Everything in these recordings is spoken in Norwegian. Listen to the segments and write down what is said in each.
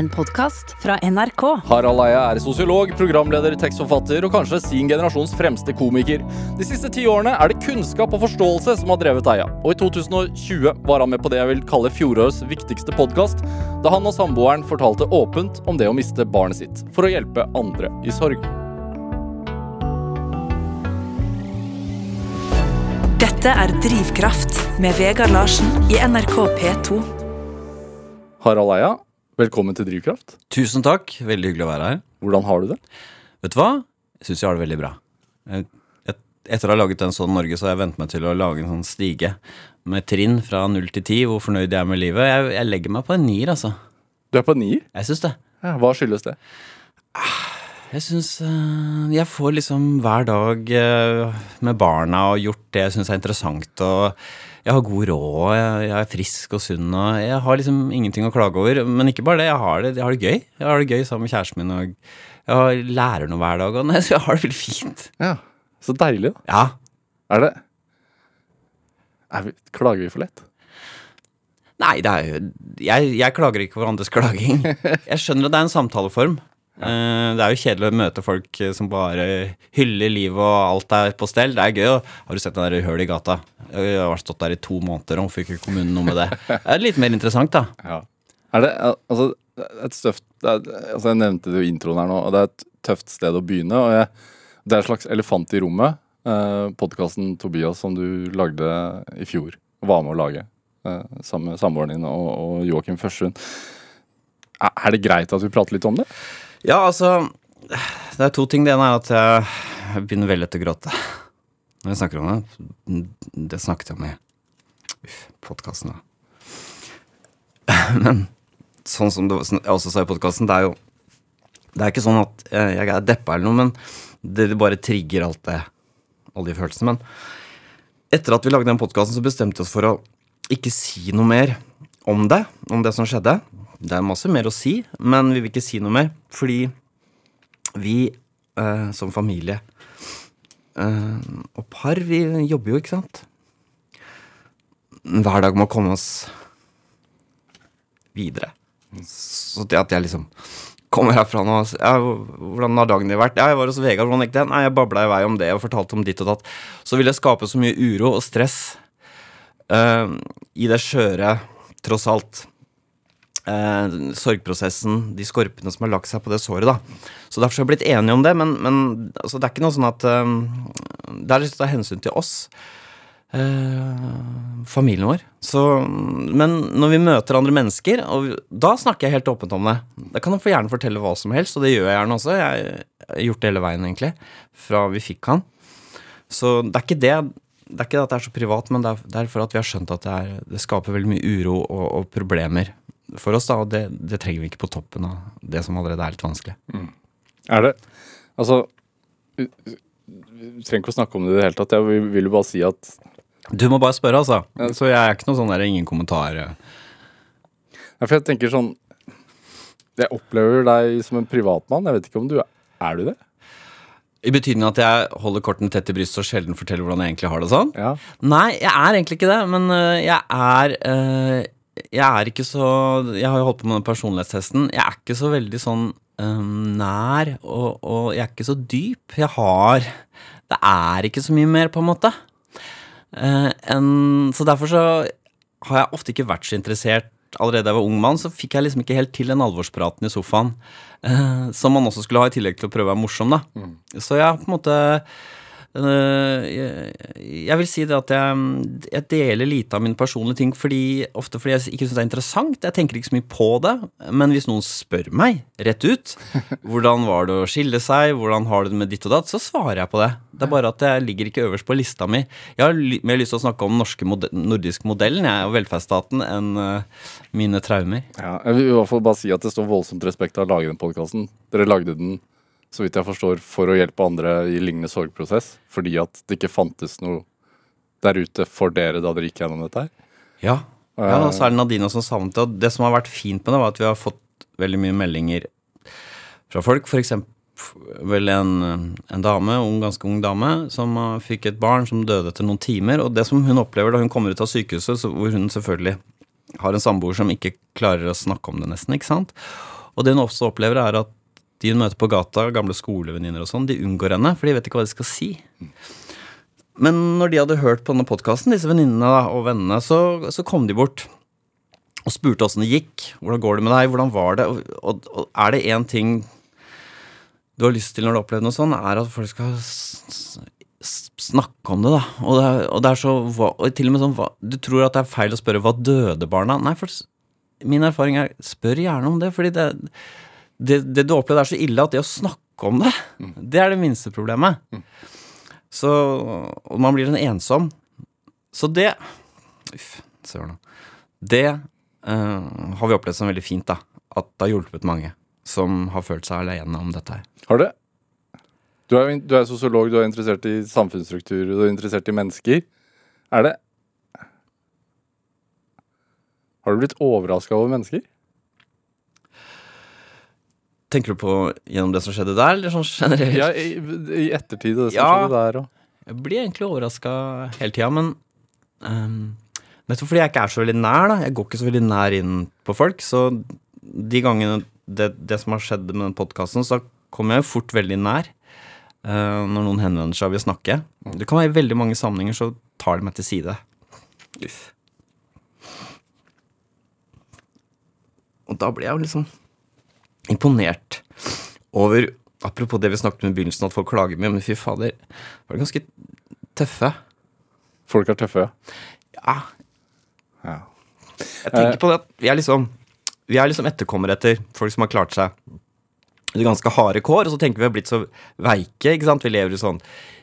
En podkast fra NRK. Harald Eia er sosiolog, programleder, tekstforfatter og kanskje sin generasjons fremste komiker. De siste ti årene er det kunnskap og forståelse som har drevet Eia. Og i 2020 var han med på det jeg vil kalle fjorårets viktigste podkast, da han og samboeren fortalte åpent om det å miste barnet sitt, for å hjelpe andre i sorg. Dette er Drivkraft med Vegard Larsen i NRK P2. Harald Eia, velkommen til Drivkraft. Tusen takk. Veldig hyggelig å være her. Hvordan har du det? Vet du hva? Jeg syns jeg har det veldig bra. Et, etter å ha laget en sånn Norge, så har jeg vent meg til å lage en sånn stige med trinn fra null til ti, hvor fornøyd jeg er med livet. Jeg, jeg legger meg på en nier, altså. Du er på en nier? Jeg syns det. Ja, hva skyldes det? Jeg syns øh, Jeg får liksom hver dag øh, med barna og gjort det jeg syns er interessant, og jeg har god råd, jeg, jeg er frisk og sunn, og jeg har liksom ingenting å klage over. Men ikke bare det, jeg har det, jeg har det gøy. Jeg har det gøy sammen med kjæresten min, og jeg har, lærer noe hver dag, og nei, så jeg har det veldig fint. Ja, Så deilig, da. Ja. Er det er vi, Klager vi for lett? Nei, det er jo jeg, jeg klager ikke for andres klaging. Jeg skjønner at det er en samtaleform. Eh, Det er jo kjedelig å møte folk eh, som bare hyller livet og alt er på stell. Det er gøy. Har du sett den der hølet i gata? Jeg har stått der i to måneder, og hvorfor ikke kommunen noe med det? Det er litt mer interessant, da. Ja. Er det altså et støft er, altså Jeg nevnte det jo i introen her nå, og det er et tøft sted å begynne. Og jeg, det er en slags elefant i rommet. Eh, Podkasten Tobias som du lagde i fjor, og var med å lage. Eh, sammen med samboeren din og, og Joakim Førsund. Er det greit at vi prater litt om det? Ja, altså Det er to ting. Det ene er at jeg begynner veldig lett å gråte når jeg snakker om det. Det snakket jeg om i Uff, podkasten, da. Men sånn som det, jeg også sa i podkasten, det er jo Det er ikke sånn at jeg er deppa eller noe, men det, det bare trigger alt det alle de følelsene. Men etter at vi lagde den podkasten, så bestemte vi oss for å ikke si noe mer om det, om det som skjedde. Det er masse mer å si, men vi vil ikke si noe mer, fordi vi eh, som familie eh, og par, vi jobber jo, ikke sant? Hver dag må komme oss videre. Så det at jeg liksom kommer herfra nå ja, Hvordan har dagen din vært? Ja, jeg var hos Vegard, hvordan gikk det? Nei, jeg babla i vei om det og fortalte om ditt og datt. Så vil det skape så mye uro og stress eh, i det skjøre, tross alt. Eh, sorgprosessen, de skorpene som har lagt seg på det såret, da. Så derfor har vi blitt enige om det, men, men altså, det er ikke noe sånn at eh, Det er litt av hensyn til oss. eh, familien vår. Så, men når vi møter andre mennesker, vi, da snakker jeg helt åpent om det. Da kan han gjerne fortelle hva som helst, og det gjør jeg gjerne også. Jeg har gjort det hele veien, egentlig, fra vi fikk han. Så det er ikke det det er ikke at det er så privat, men det er for at vi har skjønt at det, er, det skaper veldig mye uro og, og problemer for oss. da, Og det, det trenger vi ikke på toppen av det som allerede er litt vanskelig. Er det Altså Vi vi trenger ikke å snakke om det i det hele tatt. Jeg vil vil jo bare si at Du må bare spørre, altså. Så jeg er ikke noe sånn der ingen kommentar. Ja, for jeg tenker sånn Jeg opplever deg som en privatmann. Jeg vet ikke om du er Er du det? I betydning at jeg holder kortene tett i brystet og sjelden forteller hvordan jeg egentlig har det sånn? Ja. Nei, jeg er egentlig ikke det, men øh, jeg er øh, Jeg er ikke så Jeg har jo holdt på med den personlighetstesten. Jeg er ikke så veldig sånn um, nær, og, og jeg er ikke så dyp. Jeg har Det er ikke så mye mer, på en måte. Uh, en, så derfor så har jeg ofte ikke vært så interessert Allerede da jeg var ung mann, så fikk jeg liksom ikke helt til den alvorspraten i sofaen. Uh, som man også skulle ha i tillegg til å prøve å være morsom, da. Så jeg har på en måte jeg, jeg vil si det at jeg, jeg deler lite av mine personlige ting fordi, ofte fordi jeg ikke syns det er interessant. Jeg tenker ikke så mye på det. Men hvis noen spør meg rett ut hvordan var det å skille seg, hvordan har du det med ditt og datt, så svarer jeg på det. Det er bare at jeg ligger ikke øverst på lista mi. Jeg har mer lyst til å snakke om den norske mode nordiske modellen jeg, og velferdsstaten enn øh, mine traumer. ja. Jeg vil i hvert fall bare si at det står voldsomt respekt av å lage den podkasten. Dere lagde den, så vidt jeg forstår, for å hjelpe andre i lignende sorgprosess. Fordi at det ikke fantes noe der ute for dere da dere gikk gjennom dette her. Ja. ja og så er det Nadina som savnet det. Og det som har vært fint med det, var at vi har fått veldig mye meldinger fra folk. For eksempel vel en, en dame, en ganske ung dame, som fikk et barn som døde etter noen timer. Og det som hun opplever da hun kommer ut av sykehuset, så, hvor hun selvfølgelig har en samboer som ikke klarer å snakke om det, nesten, ikke sant. Og det hun også opplever, er at de hun møter på gata, gamle skolevenninner og sånn, de unngår henne, for de vet ikke hva de skal si. Men når de hadde hørt på denne podkasten, disse venninnene og vennene, så, så kom de bort og spurte åssen det gikk. Hvordan går det med deg? Hvordan var det? Og, og, og er det én ting du har lyst til når du opplever noe sånn, er at folk skal snakke om det, da. Og det er, og det er så Og til og med sånn hva, Du tror at det er feil å spørre hva døde barna? Nei, for min erfaring er spør gjerne om det, fordi det, det, det du opplevde er så ille at det å snakke om det, det er det minste problemet. Så Og man blir en ensom. Så det Uff, søren. Det uh, har vi opplevd som veldig fint, da. At det har hjulpet mange som har følt seg alene om dette her. Har det? Du er, du er sosiolog, du er interessert i samfunnsstruktur, du er interessert i mennesker. Er det Har du blitt overraska over mennesker? Tenker du på gjennom det som skjedde der, eller sånn generelt? Ja, i, i ettertid og det som Ja. skjedde der òg. Jeg blir egentlig overraska hele tida, men um, Nettopp fordi jeg ikke er så veldig nær, da. Jeg går ikke så veldig nær inn på folk. Så de gangene det, det som har skjedd med den podkasten, så kommer jeg jo fort veldig nær. Uh, når noen henvender seg og vil snakke. Det kan være i veldig mange sammenhenger så tar de meg til side. Uff. Og da blir jeg jo liksom imponert over Apropos det vi snakket om i begynnelsen, at folk klager mye, men fy fader, var det ganske tøffe. Folk er tøffe, ja. Ja, jeg tenker på det at vi er liksom Vi er liksom etterkommere etter folk som har klart seg i ganske harde kår, og så tenker vi vi har blitt så veike, ikke sant. Vi lever i sånn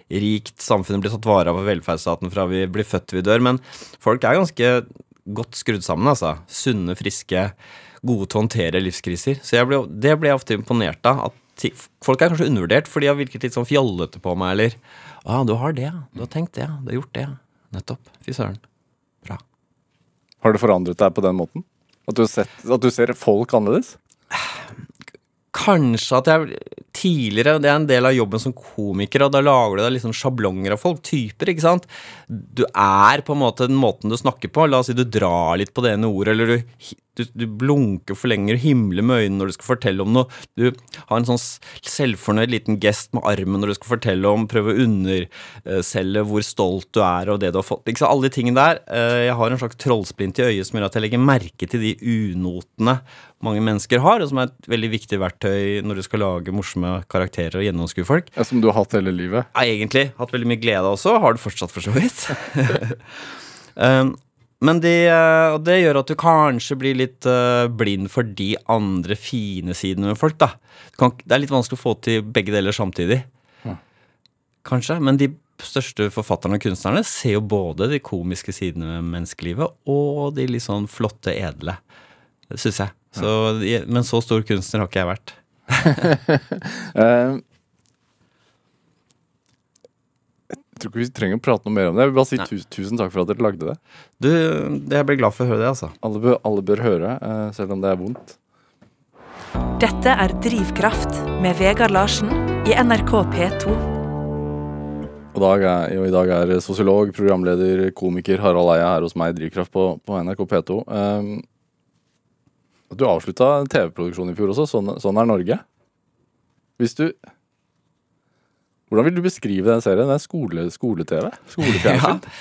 rikt samfunn, blir tatt vare av av velferdsstaten fra vi blir født til vi dør, men folk er ganske godt skrudd sammen, altså. Sunne, friske, gode til å håndtere livskriser. Så ble, det ble jeg ofte imponert av. At folk er kanskje undervurdert, for de har virket litt sånn fjollete på meg, eller ah, du har det. Du har tenkt det. Du har gjort det. Nettopp. Fy søren. Bra. Har det forandret deg på den måten? At du, sett, at du ser folk annerledes? Kanskje at jeg tidligere Det er en del av jobben som komiker, og da lager du deg liksom sjablonger av folk, typer, ikke sant. Du er på en måte den måten du snakker på. La oss si du drar litt på det ene ordet, eller du, du, du blunker for lenge og himler med øynene når du skal fortelle om noe. Du har en sånn selvfornøyd liten gest med armen når du skal fortelle om, prøve å underselge hvor stolt du er og det du har fått. Ikke sant? Alle de tingene der. eh, Jeg har en slags trollsplint i øyet som gjør at jeg legger merke til de unotene mange mennesker har, og som er et veldig viktig verktøy når du skal lage morsomme karakterer og gjennomskue folk. Ja, som du har hatt hele livet? Ja, egentlig hatt veldig mye glede av også, har det fortsatt for så vidt. um, men de, eh, det gjør at du kanskje blir litt eh, blind for de andre fine sidene med folk, da. Kan, det er litt vanskelig å få til begge deler samtidig. Kanskje. Men de største forfatterne og kunstnerne ser jo både de komiske sidene ved menneskelivet og de litt sånn flotte, edle. Det syns jeg. Så, men så stor kunstner har ikke jeg vært. Eh, jeg tror ikke vi trenger å prate noe mer om det. Jeg vil bare si tusen, tusen takk for at dere lagde det. Du, jeg blir glad for å høre det, altså. Alle bør, alle bør høre, eh, selv om det er vondt. Dette er Drivkraft med Vegard Larsen i NRK P2. Og, dag er, og i dag er sosiolog, programleder, komiker Harald Eia her hos meg i Drivkraft på, på NRK P2. Um, du avslutta TV-produksjon i fjor også. Sånn, sånn er Norge. Hvis du Hvordan vil du beskrive den serien? Det er skole- skole-TV? Skolefjernsyn?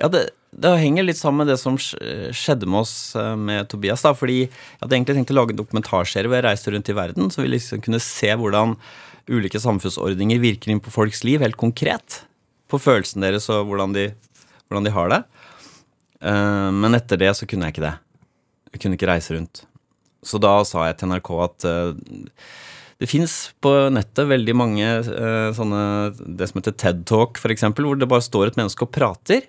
Ja, det, det henger litt sammen med det som skjedde med oss eh, med Tobias. da, fordi Jeg hadde egentlig tenkt å lage en dokumentarserie hvor jeg reiste rundt i verden, så vi liksom kunne se hvordan ulike samfunnsordninger virker inn på folks liv, helt konkret. På følelsen deres og hvordan de, hvordan de har det. Eh, men etter det så kunne jeg ikke det. Jeg kunne ikke reise rundt. Så da sa jeg til NRK at eh, det fins på nettet veldig mange eh, sånne Det som heter TED Talk, f.eks., hvor det bare står et menneske og prater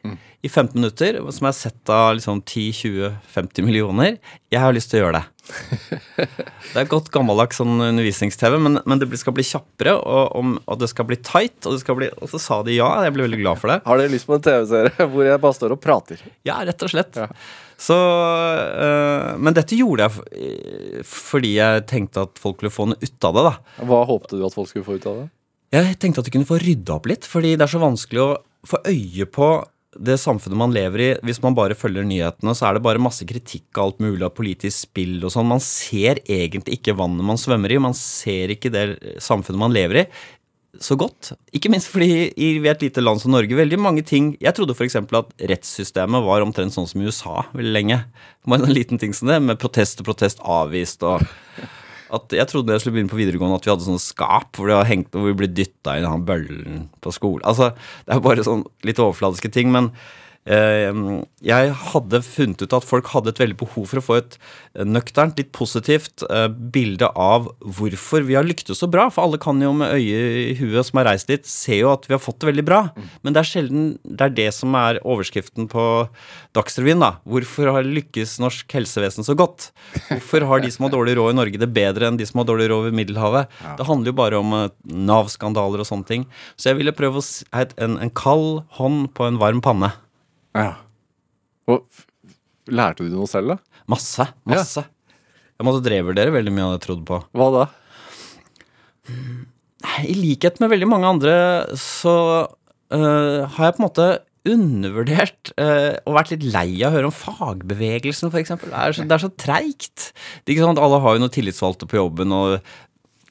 i 15 minutter, som er sett av liksom 10-20-50 millioner. Jeg har lyst til å gjøre det. det er godt gammeldags sånn undervisnings-TV, men, men det skal bli kjappere, og, om- og det skal bli tight, og, det skal bli, og så sa de ja. Jeg ble veldig glad for det. Har dere lyst på en TV-serie hvor jeg bare står og prater? Ja, rett og slett. Ja. Så, øh, men dette gjorde jeg fordi jeg tenkte at folk ville få noe ut av det. da. Hva håpte du at folk skulle få ut av det? Jeg tenkte at de kunne få rydda opp litt, fordi det er så vanskelig å få øye på det samfunnet man lever i, hvis man bare følger nyhetene, så er det bare masse kritikk av alt mulig av politisk spill og sånn. Man ser egentlig ikke vannet man svømmer i. Man ser ikke det samfunnet man lever i så godt. Ikke minst fordi i et lite land som Norge veldig mange ting Jeg trodde f.eks. at rettssystemet var omtrent sånn som i USA veldig lenge. Det en sånn liten ting som det, med protest og protest avvist og at Jeg trodde jeg skulle begynne på videregående at vi hadde sånne skap hvor, det var hengt, hvor vi ble dytta i den bøllen på skolen. Altså, Det er bare sånn litt overfladiske ting. men jeg hadde funnet ut at folk hadde et veldig behov for å få et nøkternt, litt positivt eh, bilde av hvorfor vi har lyktes så bra. For alle kan jo med øyet i huet som har reist dit, se jo at vi har fått det veldig bra. Men det er sjelden det er det som er overskriften på Dagsrevyen. da. Hvorfor har lykkes norsk helsevesen så godt? Hvorfor har de som har dårlig råd i Norge, det bedre enn de som har dårlig råd ved Middelhavet? Ja. Det handler jo bare om eh, Nav-skandaler og sånne ting. Så jeg ville prøve å ha en, en kald hånd på en varm panne. Ja. Og lærte du noe selv, da? Masse. Masse. Ja. Jeg måtte drevurdere veldig mye av det jeg trodde på. Hva da? I likhet med veldig mange andre så uh, har jeg på en måte undervurdert uh, og vært litt lei av å høre om fagbevegelsen, f.eks. Det er så, det er så treigt. Alle har jo noen tillitsvalgte på jobben, og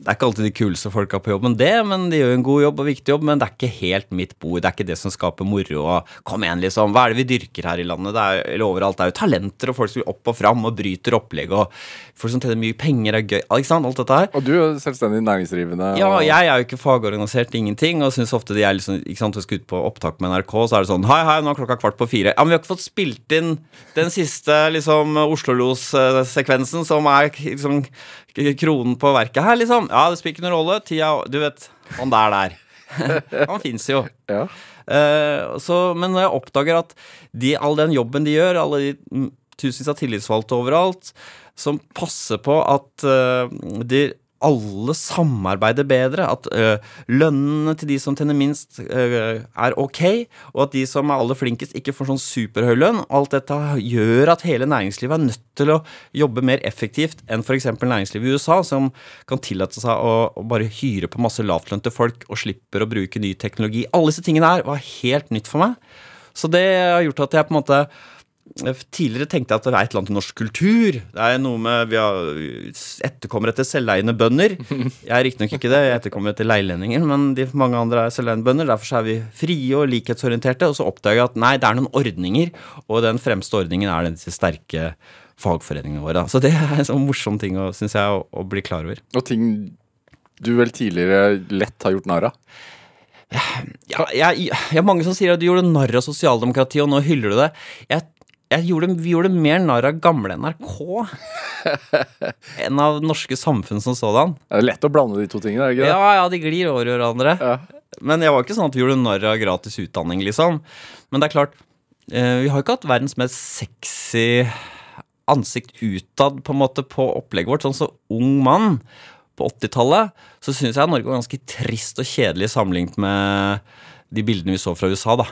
det er ikke alltid de kuleste folka på jobben, det, men de gjør en god jobb og viktig jobb. Men det er ikke helt mitt bord. Det er ikke det som skaper moro. Og kom igjen, liksom. Hva er det vi dyrker her i landet? Det er, eller overalt. Det er jo talenter og folk som vil opp og fram og bryter opplegg. Og folk som tjener mye penger, er gøy. Ikke sant? Alt dette her. Og du er selvstendig næringsdrivende. Ja, jeg er jo ikke fagorganisert, ingenting. Og syns ofte de er liksom Ikke sant, du skal ut på opptak med NRK, så er det sånn Hei, hei, nå er klokka kvart på fire. Ja, men vi har ikke fått spilt inn den siste liksom Oslo-los-sekvensen som er liksom kronen på verket her, liksom. Ja, det spiller ikke noen rolle. Tida Du vet, han der der. han fins jo. Ja. Uh, så, men når jeg oppdager at de, all den jobben de gjør, alle de tusenvis av tillitsvalgte overalt, som passer på at uh, de alle samarbeider bedre, at uh, lønnene til de som tjener minst, uh, er ok, og at de som er aller flinkest, ikke får sånn superhøy lønn. Alt dette gjør at hele næringslivet er nødt til å jobbe mer effektivt enn f.eks. næringslivet i USA, som kan tillate seg å, å bare hyre på masse lavtlønte folk og slipper å bruke ny teknologi. Alle disse tingene her var helt nytt for meg. Så det har gjort at jeg på en måte Tidligere tenkte jeg at det er et eller annet norsk kultur. Det er noe med Vi har etterkommer etter selveiende bønder. Jeg er riktignok ikke det, jeg etterkommer etter leilendinger, men de, mange andre er selveiende bønder. Derfor er vi frie og likhetsorienterte. Og så oppdager jeg at nei, det er noen ordninger, og den fremste ordningen er disse sterke fagforeningene våre. Så det er en sånn morsom ting synes jeg, å, å bli klar over. Og ting du vel tidligere lett har gjort narr av? Ja, jeg, jeg, mange som sier at du gjorde narr av sosialdemokratiet, og nå hyller du det. Jeg Gjorde, vi gjorde mer narr av gamle NRK enn av norske samfunn som sådan. Det er lett å blande de to tingene, er det ikke det? Ja, ja, de glir over hverandre. Ja. Men jeg var ikke sånn at vi gjorde narr av gratis utdanning, liksom. Men det er klart, eh, vi har ikke hatt verdens mest sexy ansikt utad på en måte på opplegget vårt. Sånn så ung mann på 80-tallet, så syns jeg Norge var ganske trist og kjedelig sammenlignet med de bildene vi så fra USA, da.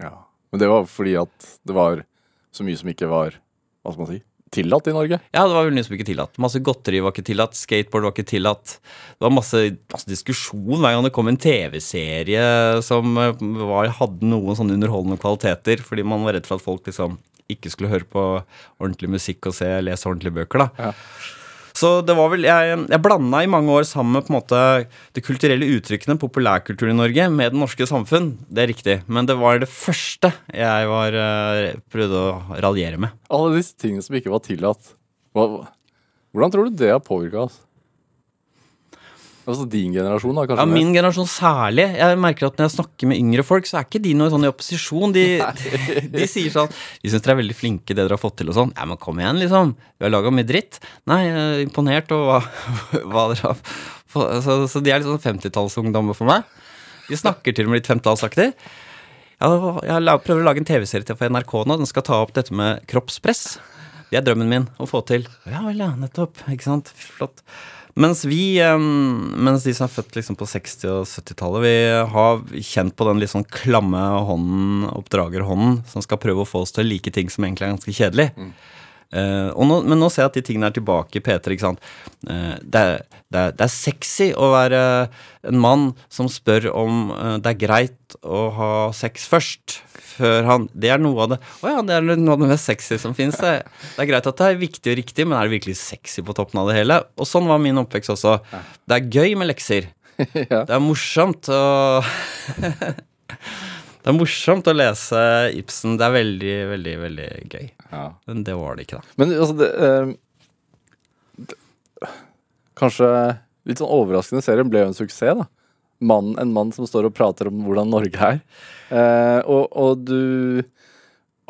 Ja, Men det var fordi at det var så mye som ikke var hva skal man si, tillatt i Norge? Ja, det var veldig mye som ikke tillatt. Masse godteri var ikke tillatt, skateboard var ikke tillatt. Det var masse, masse diskusjon hver gang det kom en TV-serie som eh, var, hadde noen sånne underholdende kvaliteter, fordi man var redd for at folk liksom ikke skulle høre på ordentlig musikk og se, lese ordentlige bøker. da. Ja. Så det var vel Jeg, jeg blanda i mange år sammen med på en måte det kulturelle uttrykkene, populærkulturen i Norge, med det norske samfunn. Det er riktig. Men det var det første jeg var, uh, prøvde å raljere med. Alle disse tingene som ikke var tillatt. Hvordan tror du det har påvirka oss? Din generasjon, da? kanskje? Ja, min generasjon særlig. Jeg merker at Når jeg snakker med yngre folk, så er ikke de noe sånn i opposisjon. De, de, de sier sånn De syns dere er veldig flinke, det dere har fått til, og sånn. Ja, men kom igjen, liksom. Vi har laga mye dritt. Nei, jeg er imponert over hva, hva dere har fått så, så, de er litt sånn 50-tallsungdommer for meg. De snakker til og med litt 50-tallsaktig. Jeg prøver å lage en TV-serie til for NRK nå. Den skal ta opp dette med kroppspress. Det er drømmen min å få til. Ja vel, ja. Nettopp. Ikke sant. Flott. Mens vi, mens de som er født liksom på 60- og 70-tallet, vi har kjent på den litt sånn klamme hånden, oppdragerhånden, som skal prøve å få oss til å like ting som egentlig er ganske kjedelig. Mm. Og nå, men nå ser jeg at de tingene er tilbake i P3. ikke sant? Uh, det, er, det, er, det, er, sexy å være en mann som spør om uh, det er greit å ha sex først. Før han Det er noe av det Å ja, det er noe av det mest sexy som fins. Det, det, er greit at det er viktig og riktig, men er det virkelig sexy på toppen av det hele? Og sånn var min oppvekst også. Det er gøy med lekser. ja. Det er morsomt å Det er morsomt å lese Ibsen. Det er veldig, veldig, veldig gøy. Ja. Men det var det ikke, da. Men altså, det, eh, det, Kanskje litt sånn overraskende serien ble jo en suksess, da. Mann, en mann som står og prater om hvordan Norge er. Eh, og, og, du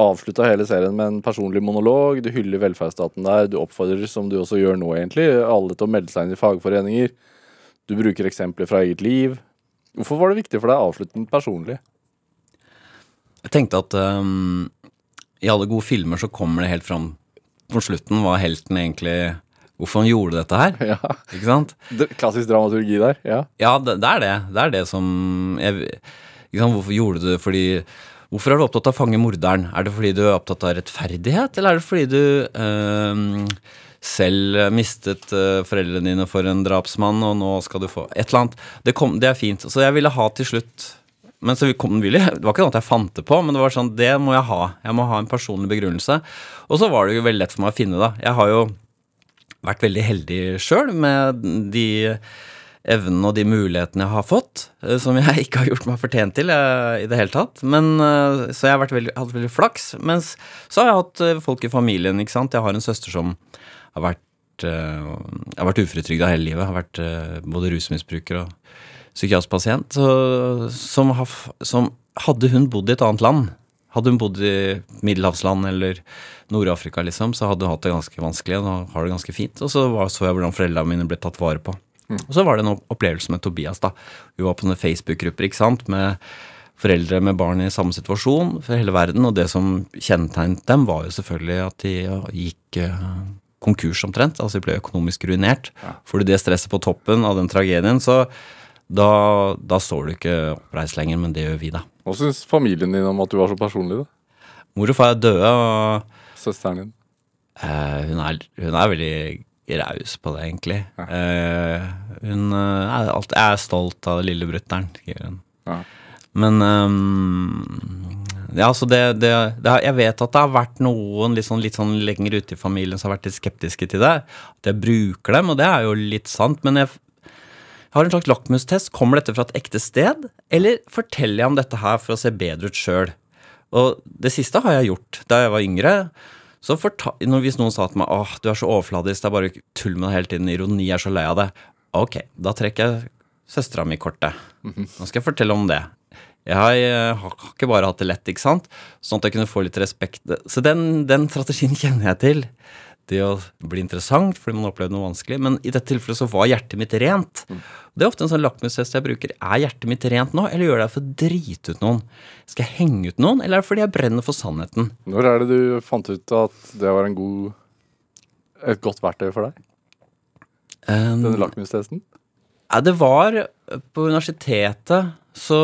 avslutta hele serien med en personlig monolog. Du hyller velferdsstaten der. Du oppfordrer, som du også gjør nå, egentlig, alle til å melde seg inn i fagforeninger. Du bruker eksempler fra eget liv. Hvorfor var det viktig for deg å avslutte den personlig? Jeg tenkte at um, i alle gode filmer så kommer det helt fram på slutten hva helten egentlig Hvorfor han gjorde dette her. Ja. Ikke sant? Klassisk dramaturgi der. Ja, ja det, det, er det. Det er det som jeg, Hvorfor gjorde du det fordi Hvorfor er du opptatt av å fange morderen? Er det fordi du er opptatt av rettferdighet, eller er det fordi du øh, selv mistet øh, foreldrene dine for en drapsmann, og nå skal du få et eller annet? Det, kom, det er fint. Så jeg ville ha til slutt men så kom, det var ikke noe at jeg fant det på, men det var sånn, det må jeg ha. Jeg må ha en personlig begrunnelse. Og så var det jo veldig lett for meg å finne, da. Jeg har jo vært veldig heldig sjøl med de evnene og de mulighetene jeg har fått, eh, som jeg ikke har gjort meg fortjent til jeg, i det hele tatt. Men, eh, så jeg har veldig, hatt veldig flaks. Mens så har jeg hatt eh, folk i familien, ikke sant. Jeg har en søster som har vært, har vært uføretrygda hele livet. Har vært både rusmisbruker og psykiatrisk pasient, som, som, Hadde hun bodd i et annet land, hadde hun bodd i middelhavsland eller Nord-Afrika, liksom, så hadde hun hatt det ganske vanskelig. Og nå har det ganske fint. Og så var, så jeg hvordan foreldrene mine ble tatt vare på. Mm. Og så var det en opplevelse med Tobias. da. Vi var på noen Facebook-grupper ikke sant, med foreldre med barn i samme situasjon for hele verden. Og det som kjennetegnet dem, var jo selvfølgelig at de gikk uh, konkurs omtrent. Altså de ble økonomisk ruinert. Ja. Fordi det stresset på toppen av den tragedien, så da, da står du ikke oppreist lenger, men det gjør vi, da. Hva syns familien din om at du var så personlig, da? Mor og far er døde, og Søsteren din? Uh, hun, er, hun, er, veldig raus på det, egentlig. Ja. Uh, hun uh, er, alt, er, stolt av lille brutter'n, skriver hun. Ja. Men um, ja, altså det, det, det, Jeg vet at det har vært noen litt sånn, litt sånn lenger ute i familien som har vært litt skeptiske til det. At jeg bruker dem, og det er jo litt sant, men jeg jeg har en slags lakmustest. Kommer dette fra et ekte sted, eller forteller jeg om dette her for å se bedre ut sjøl? Og det siste har jeg gjort da jeg var yngre. Så Hvis noen sa til meg åh, du er så overfladisk, det er bare tull med deg hele tiden, ironi, jeg er så lei av det. Ok, da trekker jeg søstera mi kortet. Nå skal jeg fortelle om det. Jeg har, jeg har, ikke bare hatt det lett, ikke sant? Sånn at jeg kunne få litt respekt. Så den, den strategien kjenner jeg til viktig å bli interessant fordi man opplevde noe vanskelig. Men i dette tilfellet så var hjertet mitt rent. Mm. Det er ofte en sånn lakmustest jeg bruker. Er hjertet mitt rent nå, eller gjør det for å drite ut noen? Skal jeg henge ut noen, eller er det fordi jeg brenner for sannheten? Når er det du fant ut at det var god, et godt verktøy for deg? Um, Denne lakmustesten? Ja, det var På universitetet så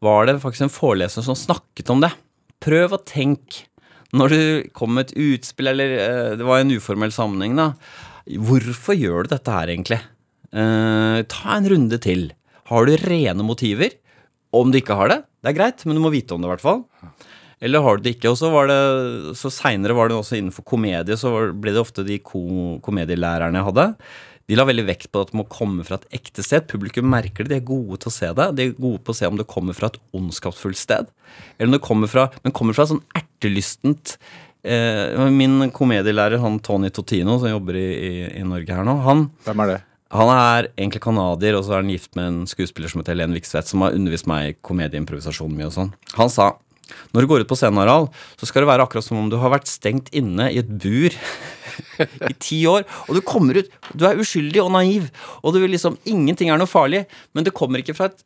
var det faktisk en foreleser som snakket om det. Prøv å tenke når du kom et utspill, eller uh, det var en uformell sammenheng, da. Hvorfor gjør du dette her, egentlig? Uh, ta en runde til. Har du rene motiver? Om du ikke har det, det er greit, men du må vite om det, i hvert fall. Eller har du det ikke? Og så var det, så seinere var det også innenfor komedie, så ble det ofte de ko komedielærerne jeg hadde de la veldig vekt på at det må komme fra et ekte sted. Publikum merker det, de er gode til å se det. De er gode på å se om det kommer fra et ondskapsfullt sted, eller om det kommer fra, men kommer fra sånn ertelystent eh, Min komedielærer, han Tony Totino, som jobber i, i, i Norge her nå, han Hvem er det? Han er egentlig canadier, og så er han gift med en skuespiller som heter Helen Vikstvedt, som har undervist meg i komedieimprovisasjon mye og sånn. Han sa når du går ut på scenen, Harald, så skal det være akkurat som om du har vært stengt inne i et bur i ti år, og du kommer ut Du er uskyldig og naiv, og du vil liksom Ingenting er noe farlig, men det kommer ikke fra et,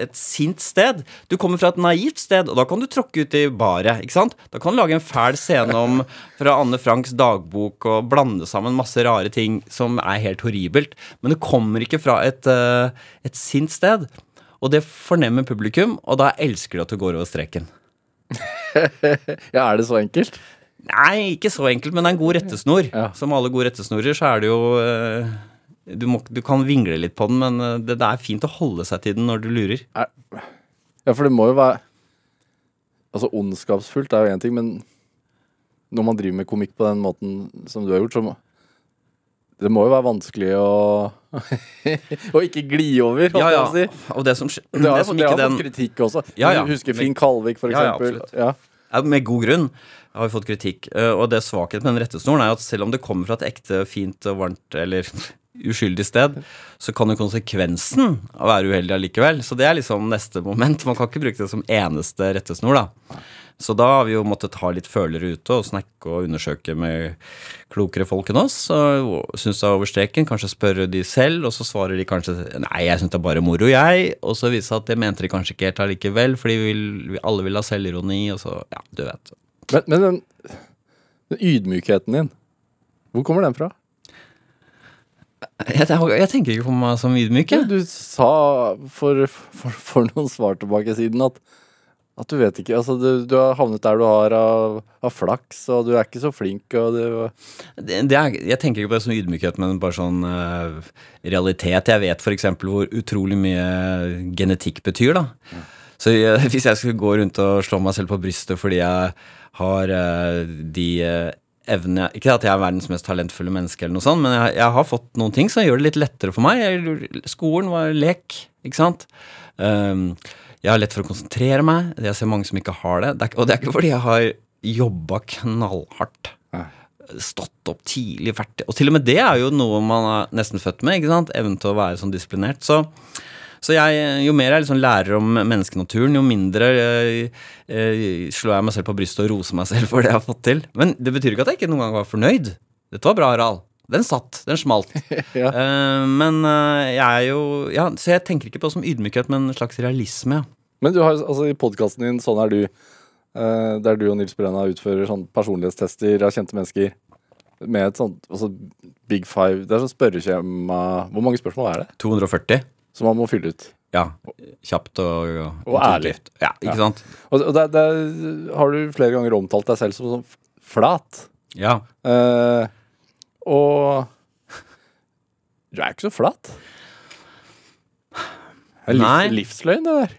et sint sted. Du kommer fra et naivt sted, og da kan du tråkke ut i baret, ikke sant? Da kan du lage en fæl scene om fra Anne Franks dagbok og blande sammen masse rare ting som er helt horribelt, men det kommer ikke fra et, eh, et sint sted. Og det fornemmer publikum, og da elsker de at du går over streken. ja, er det så enkelt? Nei, ikke så enkelt, men det er en god rettesnor. Ja. Som alle gode rettesnorer, så er det jo eh, du, må, du kan vingle litt på den, men eh, det, det er fint å holde seg til den når du lurer. Ja, for det må jo være Altså, ondskapsfullt er jo én ting, men når man driver med komikk på den måten som du har gjort, så må Det må jo være vanskelig å Å ikke gli over, holdt Ja, jeg på å si. Og det som skje- Det har, det fått kritikk også. Ja, ja. Du husker Finn Kalvik, for Ja, ja, eksempel. absolutt. Ja, Ja, Med god grunn har vi fått kritikk. Eh, Og det svakheten med den rettesnoren er at selv om det kommer fra et ekte, fint og varmt eller uskyldig sted, så kan jo konsekvensen være uheldig allikevel. Så det er liksom neste moment. Man kan ikke bruke det som eneste rettesnor, da. Så da har vi jo måttet ha litt følere ute og snakke og undersøke med klokere folk enn oss. Syns det er over streken, kanskje spørre de selv, og så svarer de kanskje nei, jeg syns det er bare moro, jeg. Og så viser det seg at det mente de kanskje ikke helt allikevel, fordi vi, vil, vi alle vil ha selvironi, og så ja, du vet. Men, men den, den ydmykheten din, hvor kommer den fra? Jeg, jeg tenker ikke på meg som ydmyk. Du sa for, for, for noen svar tilbake siden at, at du vet ikke Altså, du, du har havnet der du har av, av flaks, og du er ikke så flink, og du Det, det er, jeg tenker ikke på det som ydmykhet, men bare sånn uh, realitet. Jeg vet f.eks. hvor utrolig mye genetikk betyr, da. Så jeg, hvis jeg skulle gå rundt og slå meg selv på brystet fordi jeg har uh, de uh, evnene Ikke at jeg er verdens mest talentfulle menneske, eller noe sånt, men jeg, jeg har fått noen ting som gjør det litt lettere for meg. Jeg, skolen var lek, ikke sant. Um, jeg har lett for å konsentrere meg. Jeg ser mange som ikke har det. det er, og det er ikke fordi jeg har jobba knallhardt stått opp tidlig, vært Og til og med det er jo noe man er nesten født med. ikke sant? Evnen til å være sånn disiplinert. Så, så jeg, jo mer jeg liksom lærer om menneskenaturen, jo mindre eh, eh, slår jeg meg selv på brystet og roser meg selv for det jeg har fått til. Men det betyr ikke at jeg ikke noen gang var fornøyd. Dette var bra, Harald. Den satt. Den smalt. Ja. uh, men uh, jeg er jo Ja, så jeg tenker ikke på det som ydmykhet, men en slags realisme. ja. Men du har altså i podkasten din Sånn er du, eh, der du og Nils Brenna utfører sånn personlighetstester av kjente mennesker med et sånt altså Big Five Det er sånn spørreskjema Hvor mange spørsmål er det 240. som man må fylle ut? Ja. Kjapt og, og, Og ærlig. Ja, ikke Ja. sant? Og, og der, der har du flere ganger omtalt deg selv som sånn flat. Ja. Eh, og du er ikke så flat. Det er livs, livsløgn, det der.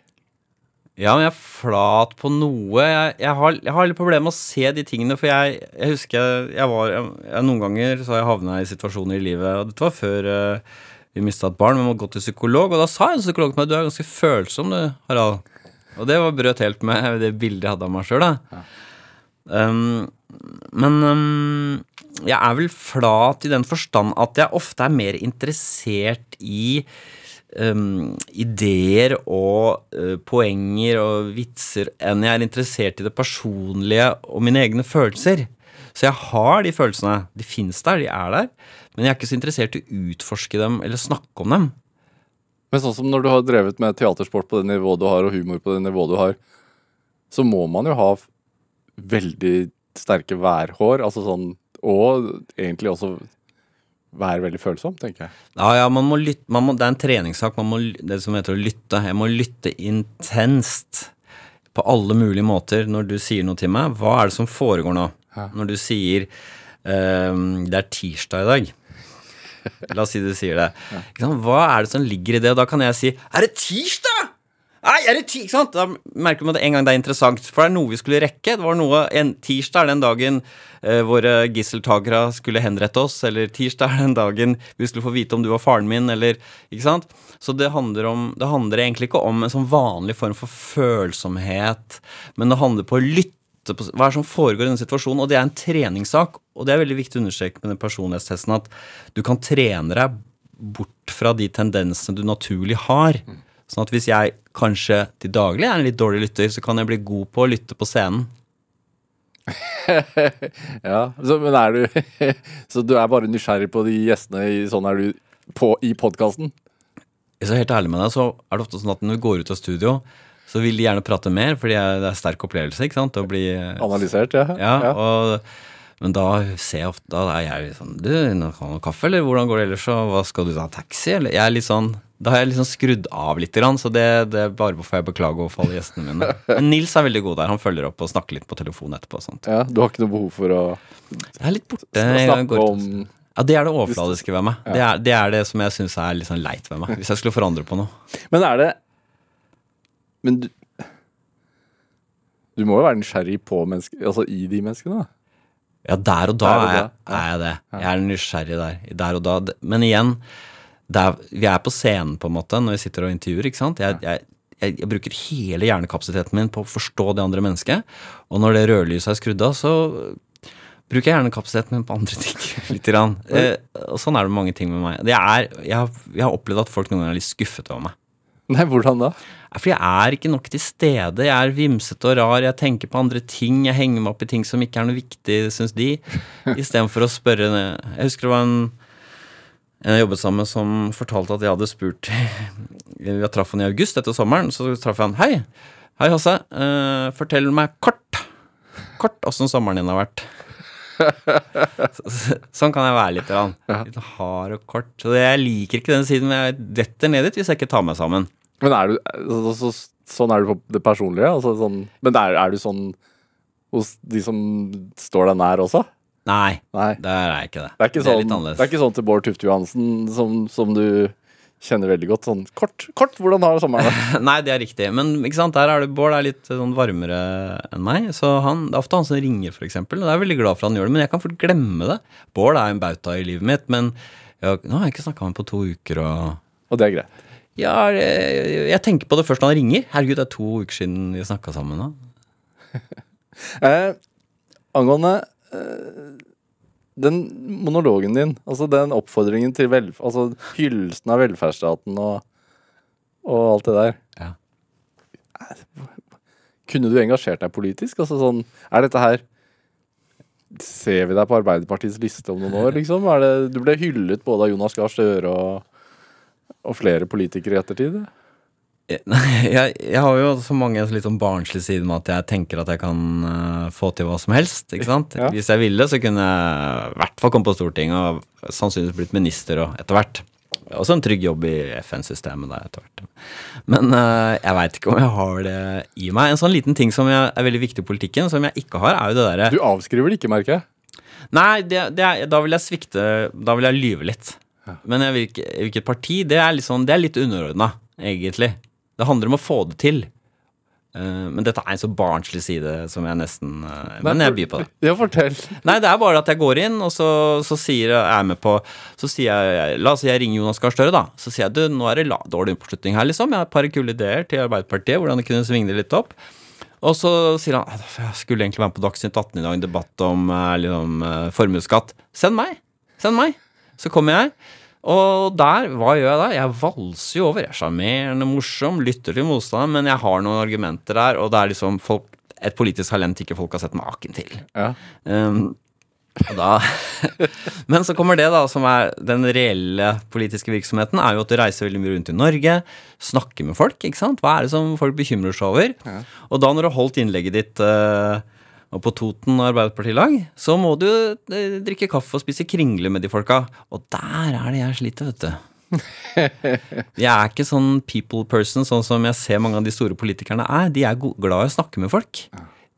Ja, men jeg er flat på noe. Jeg, jeg, har, jeg har litt problemer med å se de tingene, for jeg, jeg husker jeg, var Noen ganger så har jeg havna i situasjoner i livet, og dette var før uh, vi mista et barn, vi måtte gå til psykolog, og da sa en psykolog til meg du er ganske følsom, du, Harald. Og det var brøt helt med det bildet jeg hadde av meg sjøl, da. Um, men um, jeg er vel flat i den forstand at jeg ofte er mer interessert i um, ideer og uh, poenger og vitser enn jeg er interessert i det personlige og mine egne følelser. Så jeg har de følelsene. De fins der, de er der. Men jeg er ikke så interessert i å utforske dem eller snakke om dem. Men sånn som når du har drevet med teatersport på det nivået du har, og humor på det nivået du har, så må man jo ha veldig sterke værhår, altså sånn, og egentlig også være veldig følsom, tenker jeg. Ja, ja, man må lytte man må, Det er en treningssak. Man må, det som heter å lytte. Jeg må lytte intenst på alle mulige måter når du sier noe til meg. Hva er det som foregår nå? Ja. Når du sier um, det er tirsdag i dag. La oss si du sier det. Ja. Hva er det som ligger i det? Og da kan jeg si Er det tirsdag?! Nei, er det ti ikke sant? Da merker man det en gang det er interessant. For det er noe vi skulle rekke. Det var noe, en Tirsdag er den dagen eh, våre gisseltakere skulle henrette oss. Eller tirsdag er den dagen vi skulle få vite om du var faren min, eller Ikke sant? Så det handler, om, det handler egentlig ikke om en sånn vanlig form for følsomhet, men det handler på å lytte på hva er det som foregår i denne situasjonen. Og det er en treningssak, og det er veldig viktig å understreke med den personlighetstesten at du kan trene deg bort fra de tendensene du naturlig har. Sånn at hvis jeg kanskje til daglig er en litt dårlig lytter, så kan jeg bli god på å lytte på scenen. Ja, så, men er du Så du er bare nysgjerrig på de gjestene i Sånn er du på, i podkasten? Er helt ærlig med deg, så er det ofte sånn at når vi går ut av studio, så vil de gjerne prate mer, fordi det er sterk opplevelse, ikke sant? Å bli Analysert, ja. Ja, og men da ser jeg ofte Da er jeg litt sånn Du, nå kan du ha kaffe, eller hvordan går det ellers? Og hva skal du ta? Taxi? Eller jeg er litt sånn Da har jeg liksom skrudd av litt, så det, det bare får jeg beklage overfor alle gjestene mine. Men Nils er veldig god der. Han følger opp og snakker litt på telefon etterpå. og sånt. Ja, Du har ikke noe behov for å Jeg er litt borte. snakke om Ja, Det er det overfladiske ved meg. Det, er, det er det som jeg syns er litt sånn leit ved meg. Hvis jeg skulle forandre på noe. Men er det Men du Du må jo være nysgjerrig på mennesker Altså i de menneskene, da. Ja, der og da, Der og er, jeg, er jeg det. Jeg er nysgjerrig der. Der og da. Men igjen, er, vi er på scenen på en måte når vi sitter og intervjuer. ikke sant? Jeg, jeg, jeg, jeg bruker hele hjernekapasiteten min på å forstå det andre mennesket. Og når det rødlyset er skrudd av, så bruker jeg hjernekapasiteten min på andre ting. litt grann. Eh, og sånn er det med mange ting med meg. Det er, jeg, har, jeg har opplevd at folk noen ganger er litt skuffet over meg. Nei, hvordan da? Fordi For jeg er ikke nok til stede. Jeg er vimsete og rar. Jeg tenker på andre ting. Jeg henger meg opp i ting som ikke er noe viktig, syns de. Istedenfor å spørre Jeg husker det var en jeg jobbet sammen med som fortalte at jeg hadde spurt Jeg traff han i august etter sommeren. Så traff jeg han. Hei, hei Hasse. Uh, fortell meg kort. Kort åssen sommeren din har vært. Så- så- Sånn kan jeg være litt. Rann. Litt hard og kort. Så jeg liker ikke den siden, men jeg detter ned dit hvis jeg ikke tar meg sammen. Men er du så, så, Sånn er du på det personlige? Altså, sånn, men er, er du sånn hos de som står deg nær også? Nei, Nei. det er jeg ikke det. Det er ikke det er sånn, litt det er ikke sånn til Bård Tufte Johansen som, som du kjenner veldig godt. Sånn kort, kort, hvordan har sommeren vært? Nei, det er riktig. Men ikke sant, der er det Bård er litt sånn varmere enn meg. Så han, det er ofte han som ringer, for eksempel. Og jeg er veldig glad for han gjør det, men jeg kan fort glemme det. Bård er en bauta i livet mitt, men jeg, nå har jeg ikke snakka med ham på to uker, og Og det er greit. Ja, jeg, jeg tenker på det først når han ringer. Herregud, det er to uker siden vi snakka sammen nå. Eh, angående den monologen din, altså den oppfordringen til velf... Altså hyllelsen av velferdsstaten og, og alt det der. Ja. Kunne du engasjert deg politisk? Altså sånn, er dette her Ser vi deg på Arbeiderpartiets liste om noen år, liksom? Det, du ble hyllet både av Jonas Gahr Støre og, og flere politikere i ettertid? Jeg, jeg har jo så mange litt sånn barnslige sider med at jeg tenker at jeg kan uh, få til hva som helst. ikke sant? Ja. Hvis jeg ville, så kunne jeg i hvert fall komme på Stortinget og sannsynligvis blitt minister og etter hvert. Også en trygg jobb i FN-systemet der etter hvert. Men uh, jeg veit ikke om jeg har det i meg. En sånn liten ting som jeg, er veldig viktig i politikken, som jeg ikke har, er jo det derre Du avskriver det ikke, merker jeg. Nei, det, det da vil jeg svikte Da vil jeg lyve litt. Men jeg vil ikke, hvilket parti, det er litt, sånn, det er litt underordna, egentlig. Det handler om å få det til. Eh, men dette er en så barnslig side som jeg nesten eh, Men jeg byr på det. Ja, fortell. Nei, det er bare at jeg går inn, og så, så sier jeg, er med på Så sier jeg La oss si jeg ringer Jonas Gahr Støre, da. Så sier jeg du, nå er det la- dårlig oppslutning her, liksom. Jeg har et par kule ideer til Arbeiderpartiet, hvordan det kunne svinge det litt opp. Og så sier han «Ah, jeg skulle egentlig være med på Dagsnytt 18 i dag, en debatt om eh, liksom, formuesskatt. Send meg! Send meg! Så kommer jeg. Og der, hva gjør jeg da? Jeg valser jo over. Jeg er sjarmerende, morsom, lytter til motstanderen, men jeg har noen argumenter der, og det er liksom folk, et politisk talent ikke folk har sett maken til. Ja. Um, da Men så kommer det, da, som er den reelle politiske virksomheten, er jo at du reiser veldig mye rundt i Norge, snakker med folk, ikke sant. Hva er det som folk bekymrer seg over? Og da når du har holdt innlegget ditt eh, og på Toten Arbeiderpartilag, så må du eh, drikke kaffe og spise kringle med de folka. Og der er det jeg sliter, vet du. Jeg er ikke sånn people person, sånn som jeg ser mange av de store politikerne er. De er glad i å snakke med folk.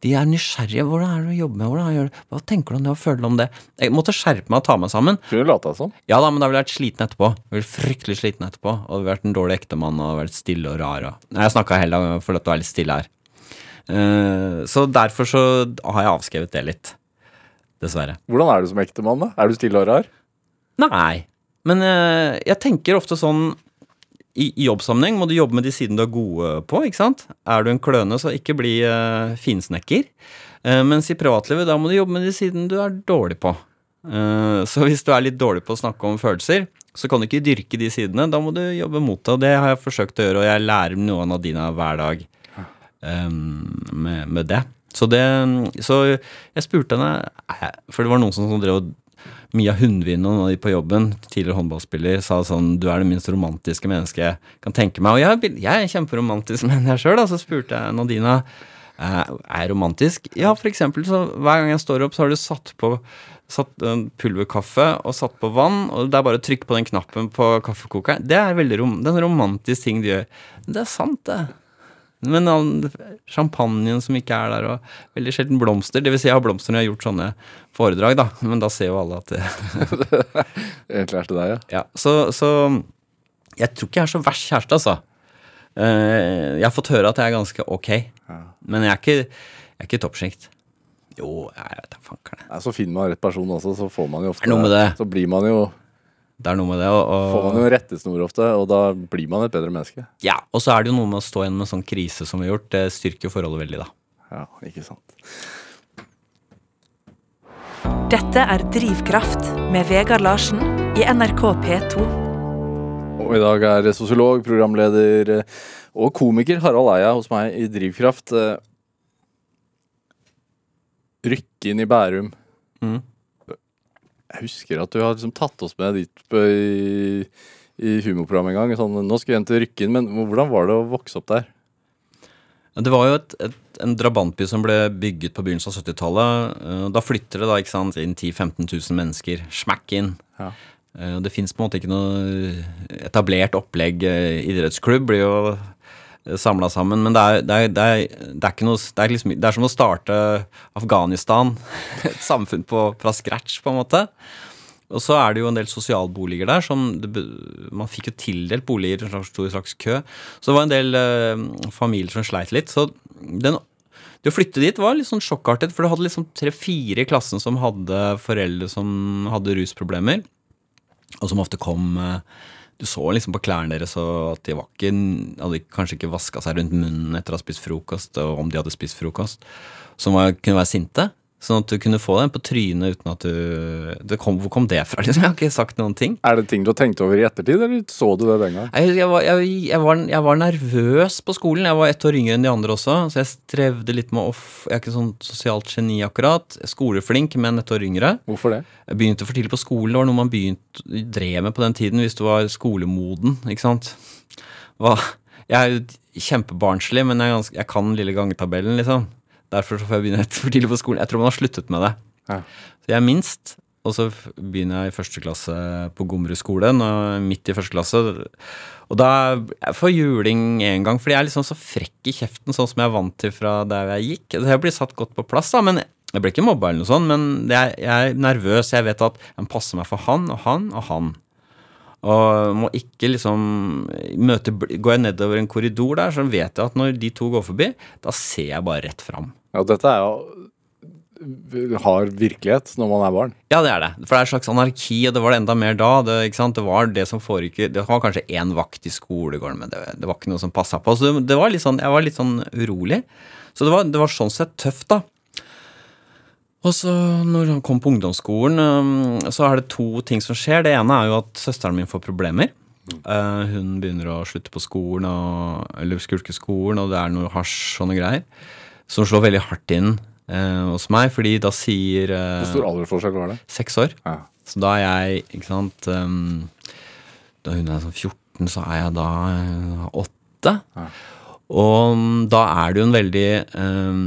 De er nysgjerrige. 'Hvordan er det du jobber med? Hvordan du? Hva tenker du om det? Hva føler du om det?' Jeg måtte skjerpe meg og ta meg sammen. Skulle du lata sånn? Ja da, men da ville jeg vært sliten etterpå. Jeg ville fryktelig sliten etterpå. Og vært en dårlig ektemann og vært stille og rar. Og... Jeg snakka heller for å være litt stille her. Eh, så derfor så har jeg avskrevet det litt. Dessverre. Hvordan er du som ektemann, da? Er du stille og rar? Nei. Men eh, jeg tenker ofte sånn i, I jobbsammenheng må du jobbe med de sidene du er gode på. ikke sant? Er du en kløne, så ikke bli uh, finsnekker. Uh, mens i privatlivet, da må du jobbe med de sidene du er dårlig på. Uh, så hvis du er litt dårlig på å snakke om følelser, så kan du ikke dyrke de sidene. Da må du jobbe mot det, og det har jeg forsøkt å gjøre, og jeg lærer noe av Nadina hver dag med, med det. Så, det. så jeg spurte henne, eh, for det var noen som, som drev og Mia Hundvin og de på jobben, tidligere håndballspiller, sa sånn Du er det minst romantiske mennesket jeg kan tenke meg. Og jeg, jeg er kjemperomantisk, mener jeg sjøl. Så spurte jeg Nadina "Eh, er romantisk. Ja, for eksempel, så hver gang jeg står opp, så har du satt på Satt en pulverkaffe og satt på vann, og det er bare å trykke på den knappen på kaffekokeren. Det er veldig rom, det er en romantisk ting du gjør. Det er sant, det. Men champagnen som ikke er der, og veldig sjelden blomster. Det vil si, jeg har blomster når jeg har gjort sånne foredrag, da. Men da ser jo alle at det Egentlig er til deg, ja. Ja, så, så jeg tror ikke jeg er så verst kjæreste, altså. Eh, jeg har fått høre at jeg er ganske ok, men jeg er ikke, jeg er ikke toppsjikt. Jo, jeg vet da fanker det. Så finner man rett person også, så får man jo ofte det. Så blir man jo Det er noe med det. Og, Får man jo rettesnor ofte, og da blir man et bedre menneske. ja, og så er det jo noe med å stå igjen med en sånn krise som vi har gjort. Det styrker jo forholdet veldig, da. Ja, ikke sant. Dette er Drivkraft med Vegard Larsen i NRK P2. Og i dag er sosiolog, programleder eh, og komiker Harald Eia hos meg i Drivkraft. Rykke Rykken i Bærum. Mm. Jeg husker at du har liksom tatt oss med dit i, i humorprogrammet en gang. Sånn, nå skal vi hjem til Rykken, men hvordan var det å vokse opp der? Det var jo et, et, en drabantby som ble bygget på begynnelsen av 70-tallet. Eh, Da flytter det da ikke sant, inn 10 000-15 000 mennesker. Smack inn. Ja. Eh, Det fins på en måte ikke noe etablert opplegg. Eh, Idrettsklubb blir jo samla sammen. Men det er, det, er, det, er, det er ikke noe det er, liksom, det er som å starte Afghanistan. Et samfunn på, fra scratch, på en måte. Og så er det jo en del sosialboliger der. som Man fikk jo tildelt boliger i en slags, stor slags kø. Så det var en del eh, familier som sleit litt. Så den, det å flytte dit var litt sånn sjokkartet, for du hadde liksom tre-fire i klassen som hadde foreldre som hadde rusproblemer, og som ofte kom eh, Du så liksom på klærne deres at de ikke, hadde kanskje ikke vaska seg rundt munnen etter å ha spist frokost, og om de hadde spist frokost, som var, kunne være sinte. Sånn at du kunne få den på trynet uten at du det kom, Hvor kom det fra? Liksom? Jeg har ikke sagt noen ting. Er det ting du har tenkt over i ettertid, eller så du det den gang? Jeg, jeg, var, jeg, jeg, var, var nervøs på skolen. Jeg var ett år yngre enn de andre også, så jeg strevde litt med å Jeg er ikke sånn sosialt geni akkurat. Skoleflink, men ett år yngre. Hvorfor det? Jeg begynte for tidlig på skolen. Det var noe man begynte, drev med på den tiden hvis du var skolemoden. ikke sant? Hva? Jeg er jo kjempebarnslig, men jeg, ganske, jeg kan lille gangetabellen, liksom. Derfor får jeg begynne for tidlig på skolen. Jeg tror man har sluttet med det. Ja. Så jeg er minst, og så begynner jeg i første klasse på Gommerud skole, midt i første klasse. Og da jeg får juling en gang, fordi jeg er liksom så frekk i kjeften, sånn som jeg er vant til fra der jeg gikk. Så Jeg blir satt godt på plass, da, men jeg ble ikke mobba eller noe sånt, men jeg, jeg er nervøs. Jeg vet at jeg passer meg for han og han og han. Og må ikke liksom møte Går jeg nedover en korridor der, så vet jeg at når de to går forbi, da ser jeg bare rett fram. Ja, dette er jo hard virkelighet når man er barn. Ja, det er det. For det er et slags anarki, og det var det enda mer da. Det, det var det som foregikk Det var kanskje én vakt i skolegården, men det, det var ikke noe som passa på. Så det, det var litt sånn, jeg var litt sånn urolig. Så det var, det var sånn sett tøft, da. Og så når han kom på ungdomsskolen, så er det to ting som skjer. Det ene er jo at søsteren min får problemer. Eh, hun begynner å slutte på skolen, og, eller skulke skolen, og det er noe hasj og noe greier. Som slår veldig hardt inn eh, hos meg, fordi da sier eh, Hvor stor aldersforskjell var det? Seks år. Ja. Så da er jeg, ikke sant um, Da hun er sånn 14, så er jeg da eh, åtte. Ja. Og um, da er det jo en veldig um,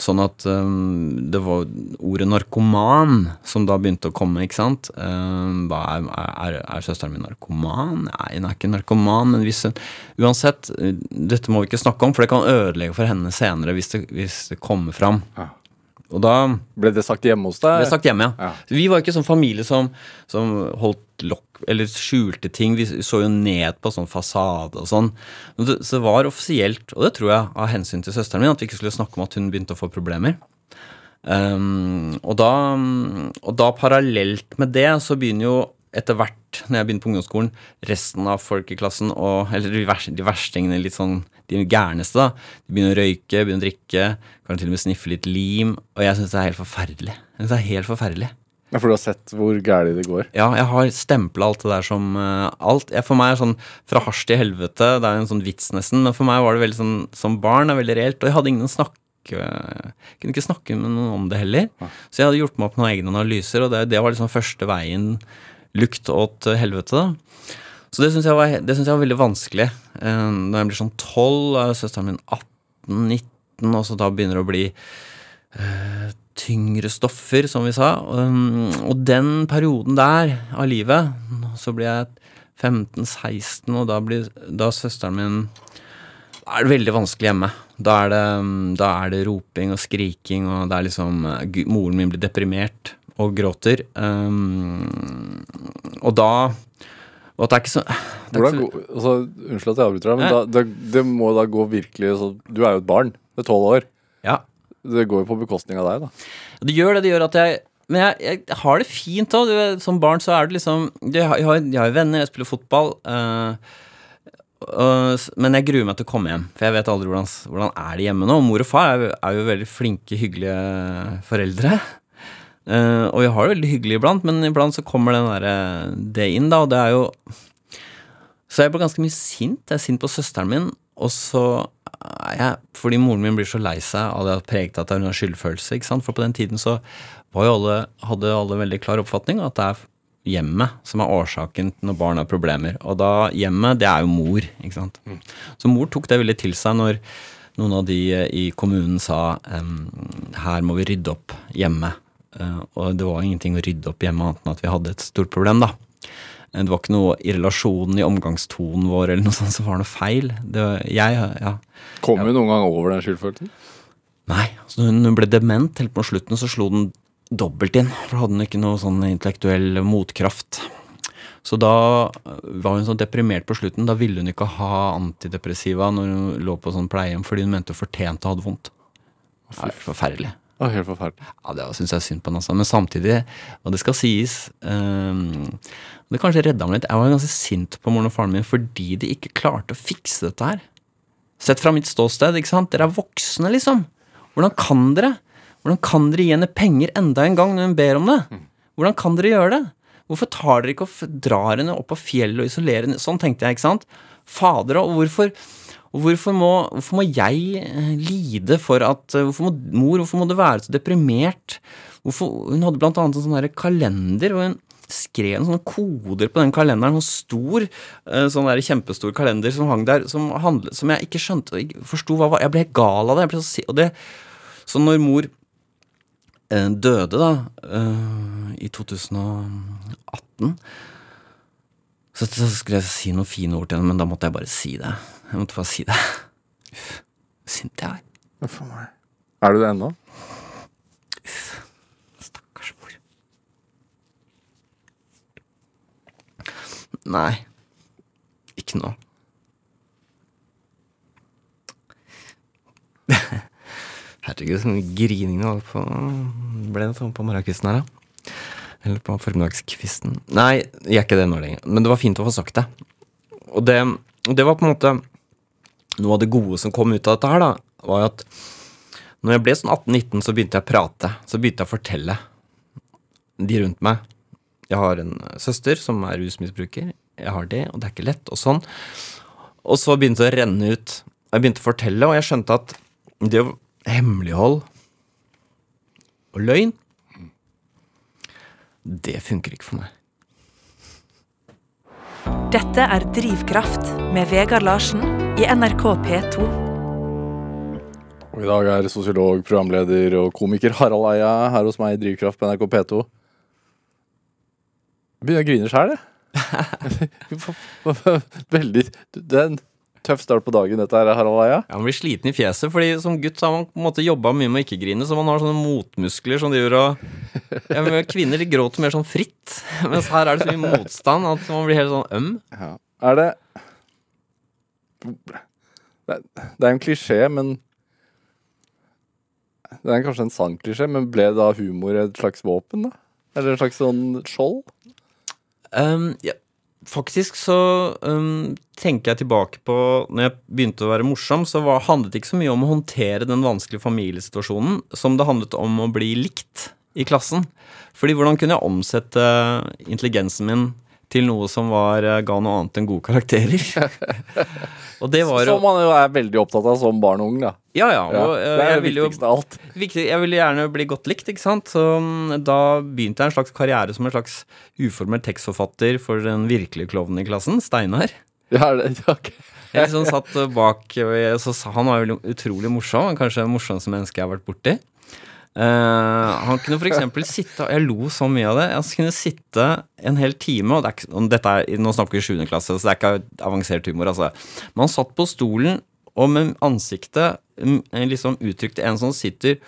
Sånn at um, det var ordet narkoman som da begynte å komme, ikke sant. Um, er, er, er søsteren min narkoman? Nei, hun er ikke narkoman, men hvis hun Uansett, eh, dette må vi ikke snakke om, for det kan ødelegge for henne senere hvis det, hvis det kommer fram. Ja. Og da Ble det sagt hjemme hos deg? ble sagt hjemme, ja. Ja. Vi var ikke sånn familie som, som holdt lokk eller skjulte ting. Vi så jo ned på sånn fasade og sånn. Men så det var offisielt, og det tror jeg av hensyn til søsteren min, at vi ikke skulle snakke om at hun begynte å få problemer. Um, og, da, og da parallelt med det så begynner jo etter hvert, når jeg begynner på ungdomsskolen, resten av folk i klassen, og, eller de, vers, de verstingene, litt sånn de gærneste, da, de begynner å røyke, begynner å drikke, kan til og med sniffe litt lim, og jeg syns det er helt forferdelig. Jeg synes det er helt forferdelig. Ja, For du har sett hvor gærent det går? Ja, jeg har stempla alt det der som uh, alt. Jeg, for meg er sånn fra hasj til helvete, det er en sånn vits nesten, men for meg var det veldig sånn som barn, det er veldig reelt, og jeg hadde ingen å snakke jeg kunne ikke snakke med noen om det heller. Så jeg hadde gjort meg opp noen egne analyser, og det, det var liksom første veien lukt åt eh, helvete. da. Så det syns jeg, synes jeg var veldig vanskelig. Da jeg blir sånn 12, er søsteren min 18-19, og så da begynner det å bli eh, tyngre stoffer, som vi sa. Um, og den perioden der av livet, så blir jeg 15-16, og da blir da søsteren min Da er det veldig vanskelig hjemme. Da er, det, da er det roping og skriking, og det er liksom Moren min blir deprimert og gråter. Um, og da Og at det er ikke så det er ikke så- altså, unnskyld at jeg avbryter deg, men da, det, det må da gå virkelig så, Du er jo et barn. Du er tolv år. Ja. Det går jo på bekostning av deg, da. Det gjør det, det gjør at jeg Men jeg, jeg har det fint òg. Som barn så er det liksom Jeg har, jo venner, jeg spiller fotball. og men jeg gruer meg til å komme hjem, for jeg vet aldri hvordan, hvordan er det hjemme nå. Mor og far er, er jo veldig flinke, hyggelige foreldre. Eh, og vi har det veldig hyggelig iblant, men iblant så kommer den der, det inn, da, og det er jo Så jeg ble ganske mye sint. Jeg er sint på søsteren min, og så er jeg Fordi moren min blir så lei seg av det preget at hun har skyldfølelse, ikke sant. For på den tiden så alle, hadde alle veldig klar oppfatning at det er hjemmet som er årsaken når barn har problemer. Og da hjemmet, det er jo mor, ikke sant. Så mor tok det veldig til seg når noen av de i kommunen sa um, her må vi rydde opp hjemme. Eh, og det var ingenting å rydde opp hjemme annet enn at vi hadde et stort problem, da. Eh, Det var ikke noe i relasjonen, i omgangstonen vår eller noe sånt som var noe feil. Det var, jeg, ja. Kom hun noen gang over den skyldfølelsen? Nei, Altså når hun ble dement helt på slutten, så slo den dobbelt inn. For da hadde hun ikke noe sånn intellektuell motkraft. Så da var hun så deprimert på slutten. Da ville hun ikke ha antidepressiva når hun lå på sånn pleiehjem, fordi hun mente hun fortjente å ha det vondt. Det er forferdelig. Det var helt forferdelig. Ja, det syns jeg er synd på altså. Men samtidig, og det skal sies um, Det kanskje redda meg litt. Jeg var ganske sint på moren og faren min fordi de ikke klarte å fikse dette her. Sett fra mitt ståsted, ikke sant. Dere er voksne, liksom. Hvordan kan dere? Hvordan kan dere gi henne penger enda en gang når hun ber om det? Hvordan kan dere gjøre det? Hvorfor tar dere ikke og drar henne opp på fjellet og isolerer henne? Sånn tenkte jeg, ikke sant. Fader, og hvorfor hvorfor må, hvorfor må jeg eh, lide for at eh, Hvorfor må mor hvorfor må du være så deprimert? Hvorfor, hun hadde blant annet en sånn der kalender, og hun skrev noen sånne koder på den kalenderen. Sånn stor, eh, sånn der kjempestor kalender som hang der, som, handlet, som jeg ikke skjønte og forsto hva var. Jeg ble helt gal av det. Så, og det så når mor døde, da, i 2018 så, så skulle jeg si noen fine ord til henne, men da måtte jeg bare si det. Jeg måtte bare si det. Uff, sint jeg er. Uff a meg. Er du det ennå? Stakkars mor. Nei. Ikke nå. Herregud, sånn grining det var på Ble det sånn på morgenkvisten her, da? Eller på formiddagskvisten? Nei, jeg er ikke det nå lenger. Men det var fint å få sagt det. Og det, det var på en måte Noe av det gode som kom ut av dette her, da, var at når jeg ble sånn 18-19, så begynte jeg å prate. Så begynte jeg å fortelle de rundt meg. Jeg har en søster som er rusmisbruker. Jeg har det, og det er ikke lett, og sånn. Og så begynte det å renne ut. Jeg begynte å fortelle, og jeg skjønte at det hemmelighold og løgn Det funker ikke for meg. Dette er Drivkraft med Vegard Larsen i NRK P2. Og I dag er sosiolog, programleder og komiker Harald Eia her hos meg i Drivkraft på NRK P2. Jeg begynner å grine sjæl, jeg. Veldig Det er en tøff start på dagen, dette her, Harald Eia. Ja, Man blir sliten i fjeset, fordi som gutt så har man på en måte jobba mye med å ikke grine, så man har sånne motmuskler som driver og ja, men Kvinner gråter mer sånn fritt, mens her er det så mye motstand at man blir helt sånn øm. Ja. Er det Det er, en klisjé, men Det er kanskje en sann klisjé, men ble da humor et slags våpen, da? Eller et slags sånn skjold? Um, ja, faktisk så um, tenker jeg tilbake på Når jeg begynte å være morsom, så var, handlet det ikke så mye om å håndtere den vanskelige familiesituasjonen som det handlet om å bli likt i klassen. Fordi hvordan kunne jeg omsette intelligensen min til noe som var, eh, ga noe annet enn gode karakterer? og det var Som man jo er veldig opptatt av som barn og ung, da. Ja, ja. Og, ja det er det viktigste av alt. Viktig, jeg ville gjerne bli godt likt, ikke sant. Så mm, da begynte jeg en slags karriere som en slags uformell tekstforfatter for den virkelige klovnen i klassen, Steinar. Ja, det, okay. Jeg liksom satt bak så, sa- Han var jo utrolig morsom, kanskje det morsomste mennesket jeg har vært borti. Eh, han kunne f.eks. sitte Jeg lo så mye av det. Han kunne sitte en hel time, og det er ikke, og dette er, nå snakker vi 7. klasse, så det er ikke avansert humor, altså. Men han satt på stolen og med ansiktet mm, liksom uttrykte en som sitter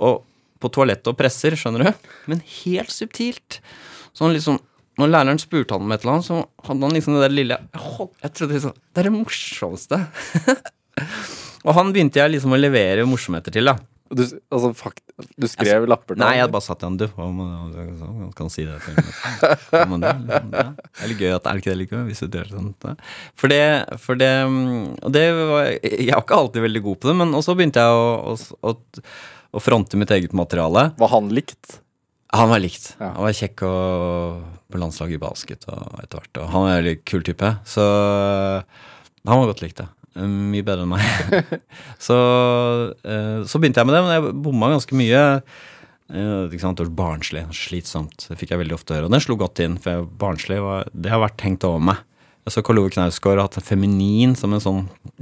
og, på toalettet og presser, skjønner du? Men helt subtilt. Sånn liksom når læreren spurte han om et eller annet, så hadde han liksom det der lille Jeg trodde liksom Det er det morsomste. og han begynte jeg liksom å levere morsomheter til, da. Du, altså, fakt, du skrev lapper til Nei, jeg hadde bare satt igjen, du. Kan si det. til meg. Det? Ja. Det er litt gøy at Er det ikke det? Hvis du gjør sånt, ja. For det, for det mm, Og det var Jeg var ikke alltid veldig god på det, men også begynte jeg å, å, å, å fronte mitt eget materiale. Var han likt? Han var likt. Ja. Han var kjekk og på landslaget i basket og etter hvert. Og han var en veldig kul type. Så han var godt likt, ja. Mye bedre enn meg. så, eh, så begynte jeg med det, men jeg bomma ganske mye. Eh, ikke sant, Barnslig, slitsomt. Det fikk jeg veldig ofte høre. Og den slo godt inn, for barnslig var, det har vært hengt over meg. Jeg så Karl Ove Knausgård har hatt feminin som en sånn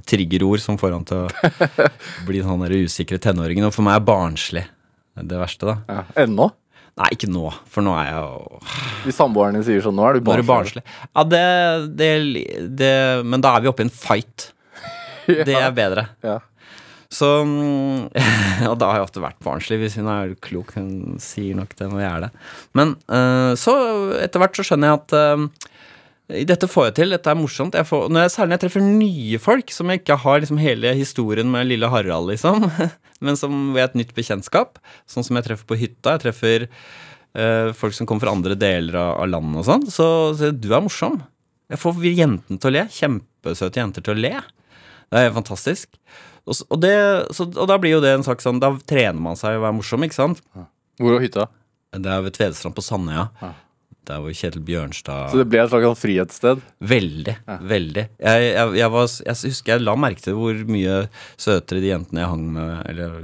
triggerord som får han til å bli sånn der usikre tenåringen. Og for meg er barnslig det verste, da. Ja. Ennå? Nei, ikke nå, for nå er jeg jo Hvis samboeren din sier sånn, nå er du Nå er du barnslig. barnslig. Ja, det, det, det Men da er vi oppe i en fight. Det er bedre. Ja. Så mm, Og da har jeg ofte vært barnslig, hvis hun er klok. Hun sier nok det når jeg er det. Men eh, så etter hvert så skjønner jeg at eh, dette får jeg til, dette er morsomt. Jeg får, når jeg, særlig når jeg treffer nye folk som jeg ikke har liksom hele historien med lille Harald, liksom, men som ved et nytt bekjentskap, sånn som jeg treffer på hytta. Jeg treffer eh, folk som kommer fra andre deler av, av landet og sånn. Så, så du er morsom. Jeg får jentene til å le. Kjempesøte jenter til å le. Det er fantastisk. Og, og, det, så, og da blir jo det en sak sånn Da trener man seg å være morsom, ikke sant? Hvor er hytta? Det er ved Tvedestrand på Sandøya. Ja. Der hvor Kjetil Bjørnstad Så det ble et slags sånn frihetssted? Veldig. Veldig. Jeg, jeg, jeg, var, jeg husker jeg la merke til hvor mye søtere de jentene jeg hang med, eller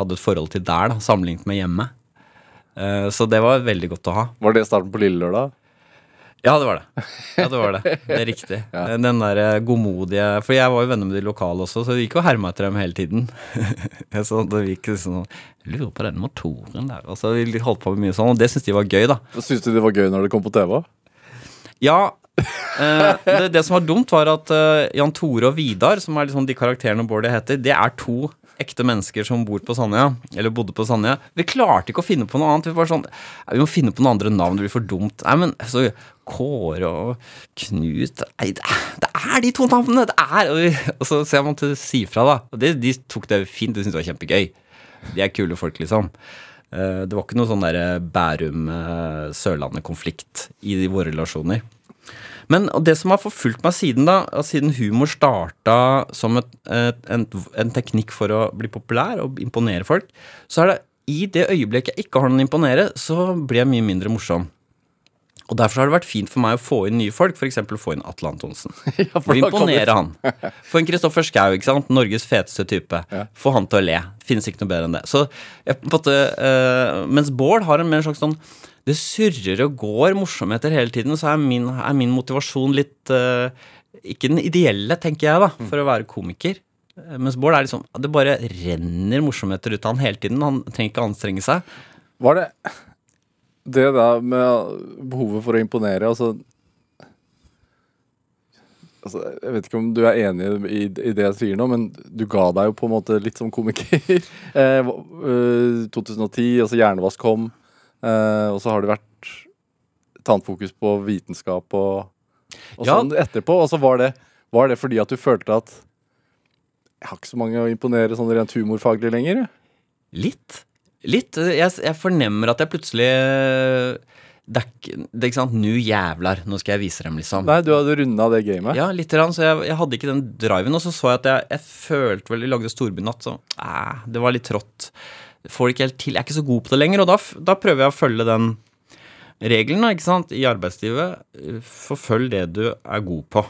hadde et forhold til der, da, sammenlignet med hjemme. Uh, så det var veldig godt å ha. Var det starten på Lille Lørdag? Ja, det var det. Ja, det var det. Det er riktig. Ja. Den der eh, godmodige For jeg var jo venner med de lokale også, så det gikk jo herma etter dem hele tiden. så det gikk sånn lurer på den motoren der. Og så vi holdt på med mye sånn, og det syntes de var gøy, da. Syns du det var gøy når det kom på TV? Ja. eh, det, det som var dumt, var at eh, Jan Tore og Vidar, som er liksom de karakterene Bård heter, det er to ekte mennesker som bor på Sandøya. Eller bodde på Sandøya. Vi klarte ikke å finne på noe annet. Vi var sånn Vi må finne på noen andre navn, det blir for dumt. Nei, men så Kåre og Knut Nei, det er, de to navnene! Det er Og, vi- og så, så jeg måtte si fra, da. Og det, de tok det fint. De syntes det var kjempegøy. De er kule folk, liksom. Eh, Det var ikke noe sånn derre Bærum-Sørlandet-konflikt i våre relasjoner. Men det som har forfulgt meg siden da, siden humor starta som et, et, en, en teknikk for å bli populær og imponere folk, så er det i det øyeblikket jeg ikke har noen å imponere, så blir jeg mye mindre morsom. Og Derfor har det vært fint for meg å få inn nye folk, f.eks. få inn Atle Antonsen. Ja, For imponere han. Få inn Kristoffer Schau, ikke sant? Norges feteste type. Ja. Få han til å le. Finnes ikke noe bedre enn det. Så jeg, på en måte, uh, Mens Bård har en mer slags sånn Det surrer og går morsomheter hele tiden, så er min, er min motivasjon litt uh, Ikke den ideelle, tenker jeg, da, for å være komiker. Eh, Mens Bård er liksom Det bare renner morsomheter ut av han hele tiden. Han trenger ikke anstrenge seg. Var det det der med behovet for å imponere, altså Altså, jeg vet ikke om du er enig i, i det jeg sier nå, men du ga deg jo på en måte litt som komiker. eh, hva- eh, 2010, altså Hjernevask kom, og så har det vært et annet fokus på vitenskap og, og Ja. sånn etterpå. Og så var det, var det fordi at du følte at jeg har ikke så mange å imponere sånn rent humorfaglig lenger. Litt. Litt. Jeg, jeg fornemmer at jeg plutselig Det er det er ikke sant, Nu jævlar, nå skal jeg vise dem, liksom. Nei, du hadde runda det gamet. Ja, litt, Rann, så jeg, jeg hadde ikke den driven. Og så så jeg at jeg, jeg følte vel Jeg lagde Storbynatt, så eh, det var litt trått. Får det ikke helt til. Jeg er ikke så god på det lenger. Og da, da prøver jeg å følge den regelen ikke sant, i arbeidslivet. Forfølg det du er god på.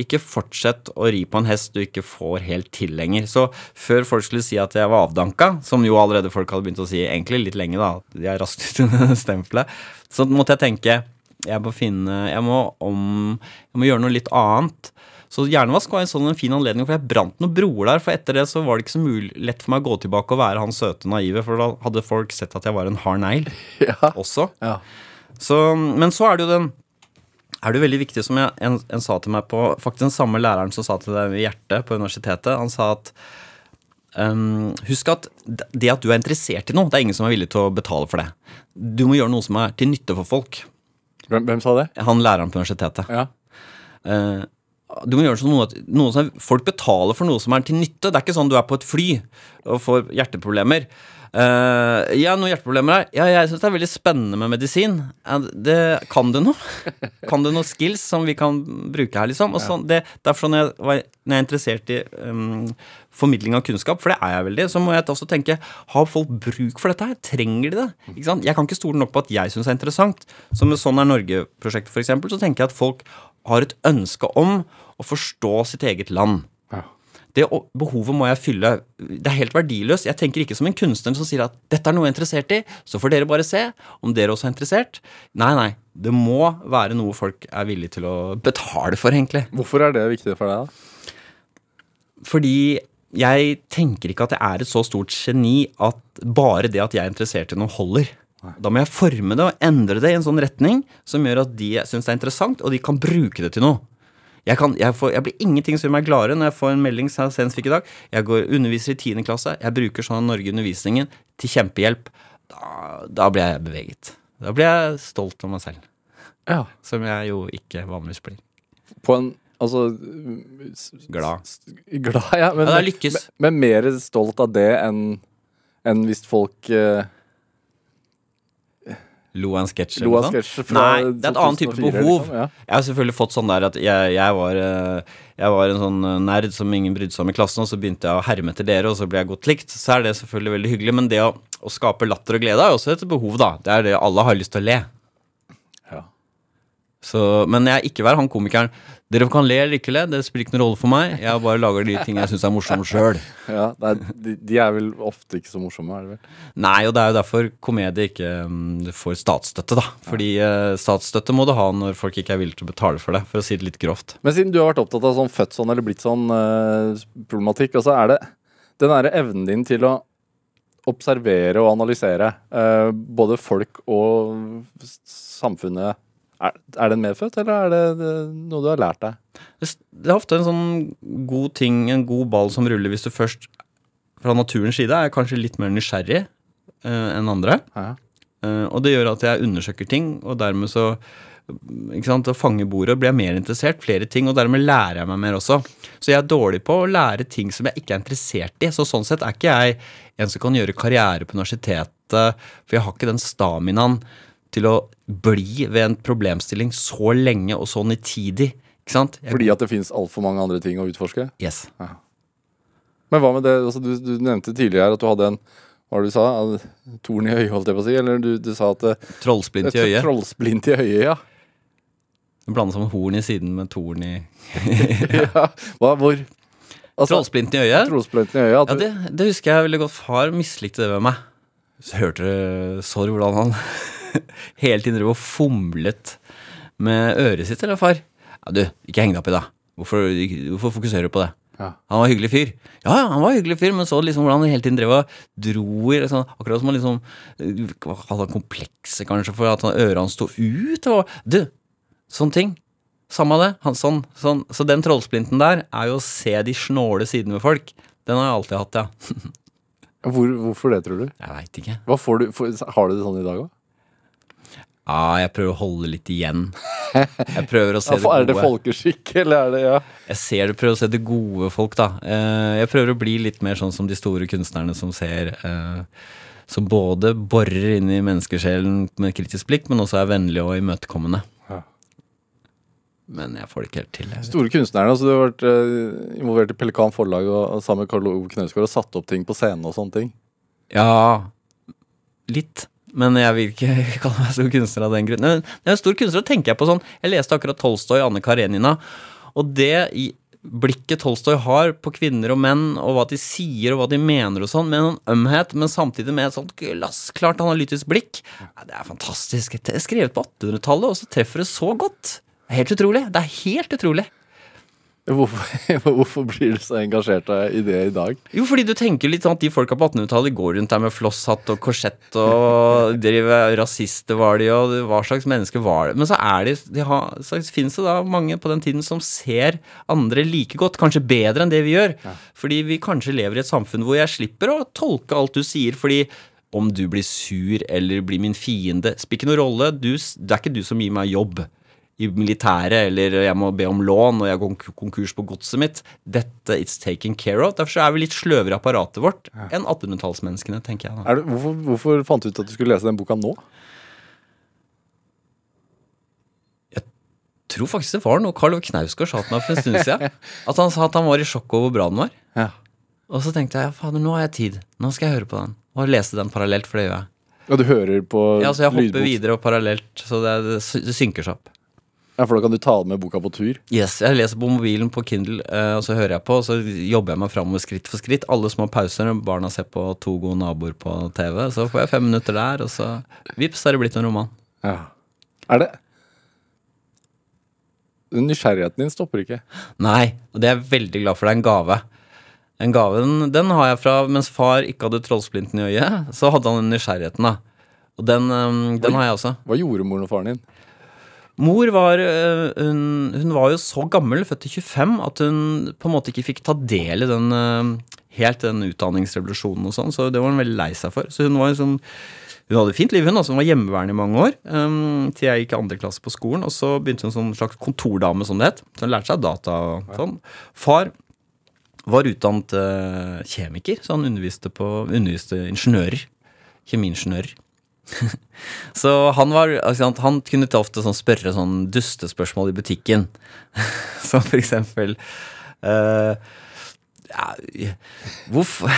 Ikke fortsett å ri på en hest du ikke får helt til lenger. Så før folk skulle si at jeg var avdanka, som jo allerede folk hadde begynt å si egentlig litt lenge, da, de er raskt ute med stempelet, så måtte jeg tenke Jeg må finne Jeg må om Jeg må gjøre noe litt annet. Så hjernevask var en sånn en fin anledning, for jeg brant noen broer der. For etter det så var det ikke så mulig, lett for meg å gå tilbake og være han søte naive, for da hadde folk sett at jeg var en hard negl Ja. også. ja. Så, men så er det jo den er det veldig viktig, som jeg, en, en sa til meg på Faktisk den samme læreren som sa til deg i hjertet på universitetet. Han sa at um, Husk at det at du er interessert i noe, det er ingen som er villig til å betale for det. Du må gjøre noe som er til nytte for folk. Hvem, hvem sa det? Han læreren på universitetet. Ja. Eh, du må gjøre sånn noe, noe som Folk betaler for noe som er til nytte. Det er ikke sånn du er på et fly og får hjerteproblemer. Eh, ja, noen hjerteproblemer her. Ja, jeg syns det er veldig spennende med medisin. Det, kan du noe? Kan du noe skills som vi kan bruke her, liksom? Og sånn, det, derfor når jeg, var, når jeg er interessert i um, formidling av kunnskap, for det er jeg veldig, så må jeg også tenke Har folk bruk for dette her? Trenger de det? Ikke sant? Jeg kan ikke stole nok på at jeg syns det er interessant. Så med Sånn er Norge-prosjektet, for eksempel, så tenker jeg at folk har et ønske om å forstå sitt eget land. Ja. Det behovet må jeg fylle. Det er helt verdiløst. Jeg tenker ikke som en kunstner som sier at dette er noe jeg er interessert i, så får dere bare se om dere også er interessert. Nei, nei. Det må være noe folk er villige til å betale for, egentlig. Hvorfor er det viktig for deg, da? Fordi jeg tenker ikke at jeg er et så stort geni at bare det at jeg er interessert i noe, holder. Da må jeg forme det og endre det i en sånn retning som gjør at de syns det er interessant, og de kan bruke det til noe. Jeg, kan, jeg, får, jeg blir ingenting som gjør meg gladere når jeg får en melding som jeg senest fikk i dag. Jeg går underviser i 10. klasse. Jeg bruker sånn Norge-undervisningen til kjempehjelp. Da, da blir jeg beveget. Da blir jeg stolt av meg selv. Ja. Som jeg jo ikke vanligvis blir. På en Altså Glad. Glad, ja. Men, Ja, det er lykkes. men, men mer stolt av det enn enn hvis folk eh, Lo av en sketsj eller noe sånt? Nei, det er et annet type behov. liksom, ja. Jeg har selvfølgelig fått sånn der at jeg, jeg, var, eh, jeg var en sånn nerd som ingen brydde seg om i klassen, og så begynte jeg å herme etter dere, og så ble jeg godt likt. Så er det selvfølgelig veldig hyggelig, men det å, å skape latter og glede er også et behov, da. Det er det alle har lyst til å le. Ja. Så, men jeg er ikke vær han komikeren. Dere kan le eller ikke le, det spiller ikke noen rolle for meg. Jeg bare lager de ting jeg syns er morsomme sjøl. Ja, de, de er vel ofte ikke så morsomme, er det vel? Nei, og det er jo derfor komedie ikke mm, får statsstøtte, da. Fordi eh, statsstøtte må du ha når folk ikke er villige til å betale for det, for å si det litt grovt. Men siden du har vært opptatt av sånn født sånn eller blitt sånn eh, og altså er det den derre evnen din til å observere og analysere eh, både folk og samfunnet. Er, er den medfødt, eller er det, noe du har lært deg? Det det er ofte en sånn god ting, en god ball som ruller, hvis du først fra naturens side er kanskje litt mer nysgjerrig uh, enn andre. Ja. Uh, og det gjør at jeg undersøker ting, og dermed så ikke sant, Å fange bordet blir jeg mer interessert, flere ting, og dermed lærer jeg meg mer også. Så jeg er dårlig på å lære ting som jeg ikke er interessert i. Så sånn sett er ikke jeg en som kan gjøre karriere på universitetet, for jeg har ikke den staminaen til å bli ved en problemstilling så lenge og så nitidig. Ikke sant? Jeg, Fordi at det fins altfor mange andre ting å utforske? yes. Men hva med det, altså du, du nevnte tidligere her at du hadde en hva var det du sa? Torn i øyet, holdt jeg på å si? Eller du, du sa at Trollsplint i et øyet. Trollsplint i øyet, ja. Blande sammen horn i siden med torn i ja. Hva, hvor? Altså, Trollsplint i øyet? Trollsplinten i øyet. Ja, det, det husker jeg veldig godt. Far mislikte det ved meg. Så hørte dere sorry hvordan han hele tiden drev og fomlet med øret sitt, eller far? Ja, du, ikke heng deg opp i det. Hvorfor, hvorfor fokuserer du på det? Ja. Han var hyggelig fyr. Ja, han var hyggelig fyr, men så liksom hvordan han hele tiden drev og dro i liksom, Akkurat som han liksom øh, Hadde komplekser, kanskje, for at han- øret hans sto ut. Og, du, sånne ting. Samme det. Han, sånn, sånn. Så den trollsplinten der er jo å se de snåle sidene ved folk. Den har jeg alltid hatt, ja. hvor, hvorfor det, tror du? Jeg veit ikke. Du for, har du det sånn i dag òg? Ja, jeg prøver å holde litt igjen. Jeg prøver å se det gode. Er det folkeskikk, eller er det ja? Jeg ser det, prøver å se det gode folk, da. Eh, Jeg prøver å bli litt mer sånn som de store kunstnerne som ser eh, Som både borer inn i menneskesjelen med kritisk blikk, men også er vennlige og imøtekommende. Ja. Men jeg får det ikke helt til. Store kunstnerne. Altså, du har vært eh, involvert i Pelikan forlag og, og sammen med Karl Ove Knausgård og satt opp ting på scenen og sånne ting. Ja, litt. Men jeg vil ikke kalle meg stor kunstner av den grunn. Men jeg er stor kunstner, tenker jeg på sånn Jeg leste akkurat Tolstoy, Anne Karenina, og det blikket Tolstoy har på kvinner og menn, og hva de sier og hva de mener og sånn, med en ømhet, men samtidig med et sånt glassklart analytisk blikk. Det er fantastisk. Det er skrevet på 1800-tallet, og så treffer det så godt. Det er helt utrolig. Det er helt utrolig. Hvorfor, hvorfor blir du så engasjert i det i dag? Jo, fordi du tenker litt sånn at de folka på 1800-tallet går rundt der med flosshatt og korsett og driver rasister var de, og hva slags mennesker var det? Men så er de, de har, så finnes det da mange på den tiden som ser andre like godt, kanskje bedre enn det vi gjør. Ja. Fordi vi kanskje lever i et samfunn hvor jeg slipper å tolke alt du sier, fordi om du blir sur eller blir min fiende, spiller ikke noen rolle. Du, det er ikke du som gir meg jobb i militæret, eller jeg må be om lån, og jeg går konkurs på godset mitt. Dette it's taken care of. Derfor er vi litt sløvere i apparatet vårt ja. enn 1800-tallsmenneskene, tenker jeg. Det, hvorfor, hvorfor, fant du ut at du skulle lese den boka nå? Jeg tror faktisk det var noe Karl Knausgård sa til meg for en stund siden. At han sa at han var i sjokk over hvor bra den var. Ja. Og så tenkte jeg ja, fader, nå har jeg tid. Nå skal jeg høre på den. Og lese den parallelt, for det gjør jeg. Ja, du hører på lydbok? Ja, så jeg hopper lydbok. videre og parallelt, så det, det synker seg opp. Ja, For da kan du ta med boka på tur? Yes, jeg leser på mobilen på Kindle, eh, og så hører jeg på, og så jobber jeg meg framover skritt for skritt. Alle små pauser når barna ser på To gode naboer på TV. Så får jeg fem minutter der, og så vips, er det blitt en roman. Ja. Er det Nysgjerrigheten din stopper ikke? Nei, og det er jeg veldig glad for. Det er en gave. En gave, den, den har jeg fra mens far ikke hadde trollsplinten i øyet. Så hadde han den nysgjerrigheten, da. Og den, um, den har jeg også. Hva gjorde moren og faren din? Mor var hun, hun, var jo så gammel, født i 25, at hun på en måte ikke fikk ta del i den helt den utdanningsrevolusjonen og sånn, så det var hun veldig lei seg for. Så hun var liksom hun hadde fint liv, hun. altså Hun var hjemmeværende i mange år. Um, til jeg gikk i andre klasse på skolen. Og så begynte hun som en slags kontordame, som det het. Så hun lærte seg data og sånn. Far var utdannet uh, kjemiker, så han underviste på underviste ingeniører. Kjemiingeniører. så han var altså, Han kunne til ofte sånn spørre sånn dustespørsmål i butikken. Som for eksempel uh, ja, Hvorfor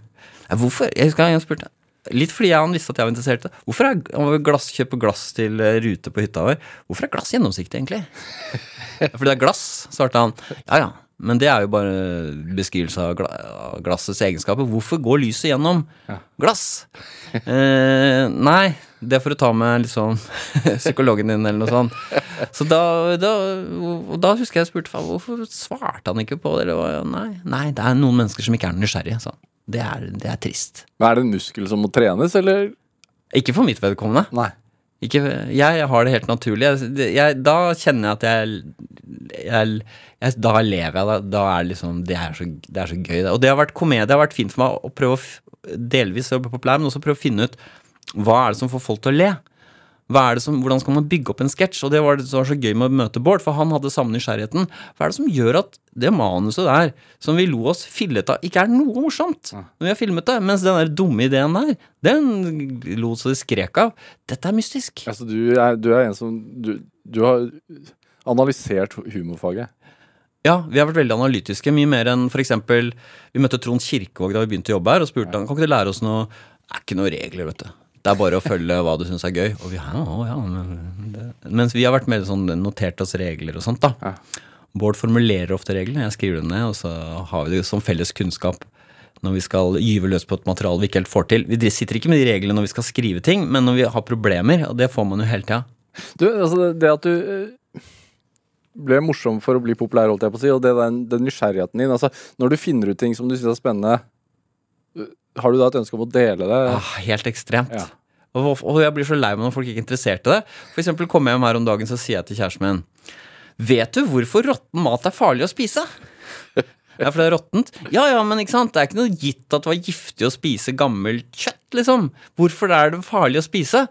Hvorfor? Jeg husker han spurte Litt fordi han visste at jeg var interessert. Hvorfor er han glass, kjøpe glass til eh, rute på hytta vår? Hvorfor er glass gjennomsiktig, egentlig? fordi det er glass, svarte han. Ja ja, men det er jo bare beskrivelse av glassets egenskaper. Hvorfor går lyset gjennom glass? Eh, nei, det for å ta med liksom psykologen din, eller noe sånt. Så da, da, da husker jeg jeg spurte hvorfor svarte han ikke på det. Eller, nei, nei, det er noen mennesker som ikke er nysgjerrige. Så. Det, er, det er trist. Men er det en muskel som må trenes, eller? Ikke for mitt vedkommende. Nei. Ikke, jeg har det helt naturlig. Jeg, jeg, da kjenner jeg at jeg, jeg jeg, da lever jeg. Da, da er det liksom det er, så, det er så gøy. Og det har vært komedie. Det har vært fint for meg å prøve å delvis jobbe populær, men også prøve å finne ut hva er det som får folk til å le. Det som, hvordan skal man bygge opp en sketsj? Og det var, det var, så gøy med å møte Bård, for han hadde samme nysgjerrigheten. Hva er det som gjør at det manuset der, som vi lo oss fillet av, ikke er noe morsomt når vi har filmet det? Mens den der dumme ideen der, den lo så det skrek av. Dette er mystisk. Altså, du er, du er en som du, du har analysert humorfaget. Ja, vi har vært veldig analytiske. Mye mer enn f.eks. Vi møtte Trond Kirkevåg da vi begynte å jobbe her, og spurte han kan ikke du lære oss noe Det er ikke noen regler, vet du. Det er bare å følge hva du syns er gøy. Og vi, ja, ja, men det. Mens vi har vært mer sånn notert oss regler og sånt, da. Ja. Bård formulerer ofte reglene, jeg skriver dem ned, og så har vi det som felles kunnskap når vi skal gyve løs på et materiale vi ikke helt får til. Vi sitter ikke med de reglene når vi skal skrive ting, men når vi har problemer, og det får man jo hele tida. Du, altså det at du ble morsom for å bli populær, holdt jeg på å si. Og det, den, den nysgjerrigheten din. Altså, når du finner ut ting som du syns er spennende, øh, har du da et ønske om å dele det? Ah, helt ekstremt. Ja. Og, og, jeg blir så lei meg når folk ikke er interessert i det. For eksempel kommer jeg hjem her om dagen, så sier jeg til kjæresten min Vet du hvorfor råtten mat er farlig å spise? Ja, for det er råttent? Ja, ja, men ikke sant? det er ikke noe gitt at det var giftig å spise gammelt kjøtt, liksom. Hvorfor er det farlig å spise?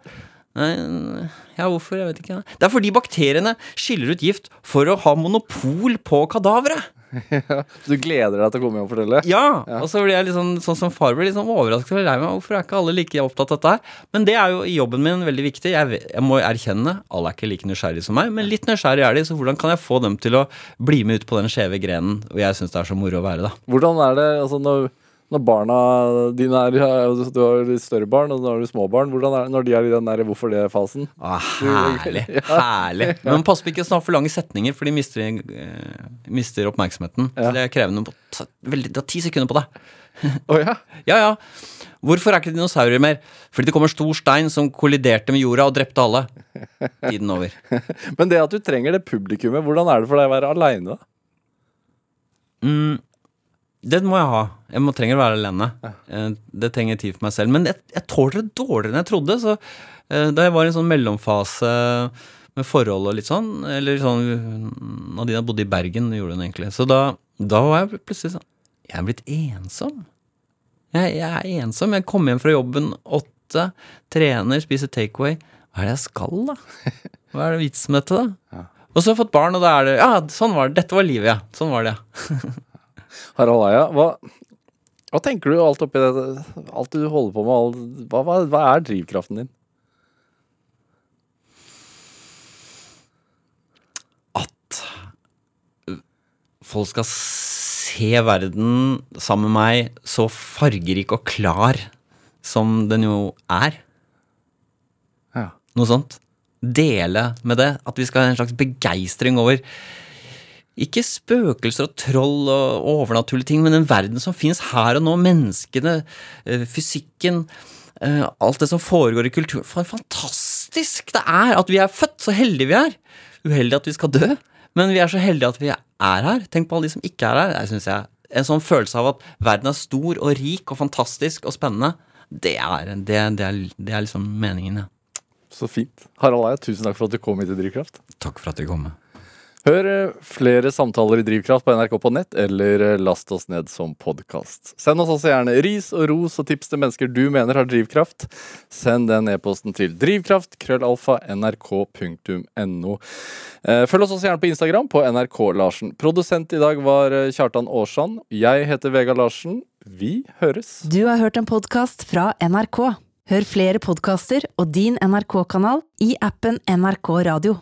Ja, hvorfor? Jeg vet ikke. Det er fordi bakteriene skiller ut gift for å ha monopol på kadaveret. Ja, du gleder deg til å komme hjem og fortelle? Ja. ja. Og så blir jeg liksom, sånn som far blir liksom overrasket og lei meg. Hvorfor er ikke alle like opptatt av dette her? Men det er jo i jobben min veldig viktig. Jeg, jeg må erkjenne, alle er ikke like nysgjerrige som meg, men litt nysgjerrig er de. Så hvordan kan jeg få dem til å bli med ut på den skjeve grenen hvor jeg syns det er så moro å være, da? Hvordan er det, altså når Når barna dine er Du har litt større barn, og nå har du små barn. Er når de er i den der hvorfor det-fasen? Å, herlig. herlig. Men passer på ikke snakke for lange setninger, for de mister, eh, mister oppmerksomheten. Ja. Så det er krevende. På, ta, veldig, det er ti sekunder på deg. Å ja? Ja, ja. Hvorfor er ikke dinosaurer mer? Fordi det kommer stor stein som kolliderte med jorda og drepte alle. Tiden over. Men det at du trenger det publikummet, hvordan er det for deg å være aleine? Mm, det må jeg ha. Jeg må trenger å være alene. Ja. Det trenger tid for meg selv. Men jeg, jeg tåler det dårligere enn jeg trodde. Så eh, da jeg var i en sånn mellomfase med forhold og litt sånn Eller sånn Nadina bodde i Bergen, gjorde hun egentlig. Så da, da var jeg plutselig sånn Jeg er blitt ensom. Jeg, jeg er ensom. Jeg kommer hjem fra jobben åtte, trener, spiser takeaway. Hva er det jeg skal, da? Hva er det vitsen med dette, da? Og så har jeg fått barn, og da er det Ja, sånn var det. Dette var livet, ja. Sånn var det, ja. Harald Eia, hva, hva tenker du alt oppi det Alt du holder på med, all, hva, hva, hva er drivkraften din? at folk skal se verden sammen med meg så fargerik og klar som den jo er. Ja. Noe sånt. Dele med det. At vi skal ha en slags begeistring over ikke spøkelser og troll og overnaturlige ting, men den verden som finnes her og nå. Menneskene, eh, fysikken, eh, alt det som foregår i kulturen. For fantastisk det er at vi er født! Så heldige vi er! Uheldig at vi skal dø, men vi er så heldige at vi er her. Tenk på alle de som ikke er her. Jeg synes jeg, En sånn følelse av at verden er stor og rik og fantastisk og spennende, det er, det, det er, det er liksom meningen, ja. Så fint. Harald Eia, tusen takk for at du kom hit til Drivkraft. Takk for at du kom. Hør eh, flere samtaler i Drivkraft på NRK på nett, eller eh, last oss ned som podkast. Send oss også gjerne ris og ros og tips til mennesker du mener har drivkraft. Send den e-posten til drivkraft, krøllalfa, nrk.no. Eh, Følg oss også gjerne på Instagram på NRK Larsen. Produsent i dag var Kjartan Aarsand. Jeg heter Vegard Larsen. Vi høres. Du har hørt en podkast fra NRK. Hør flere podkaster og din NRK-kanal i appen NRK Radio.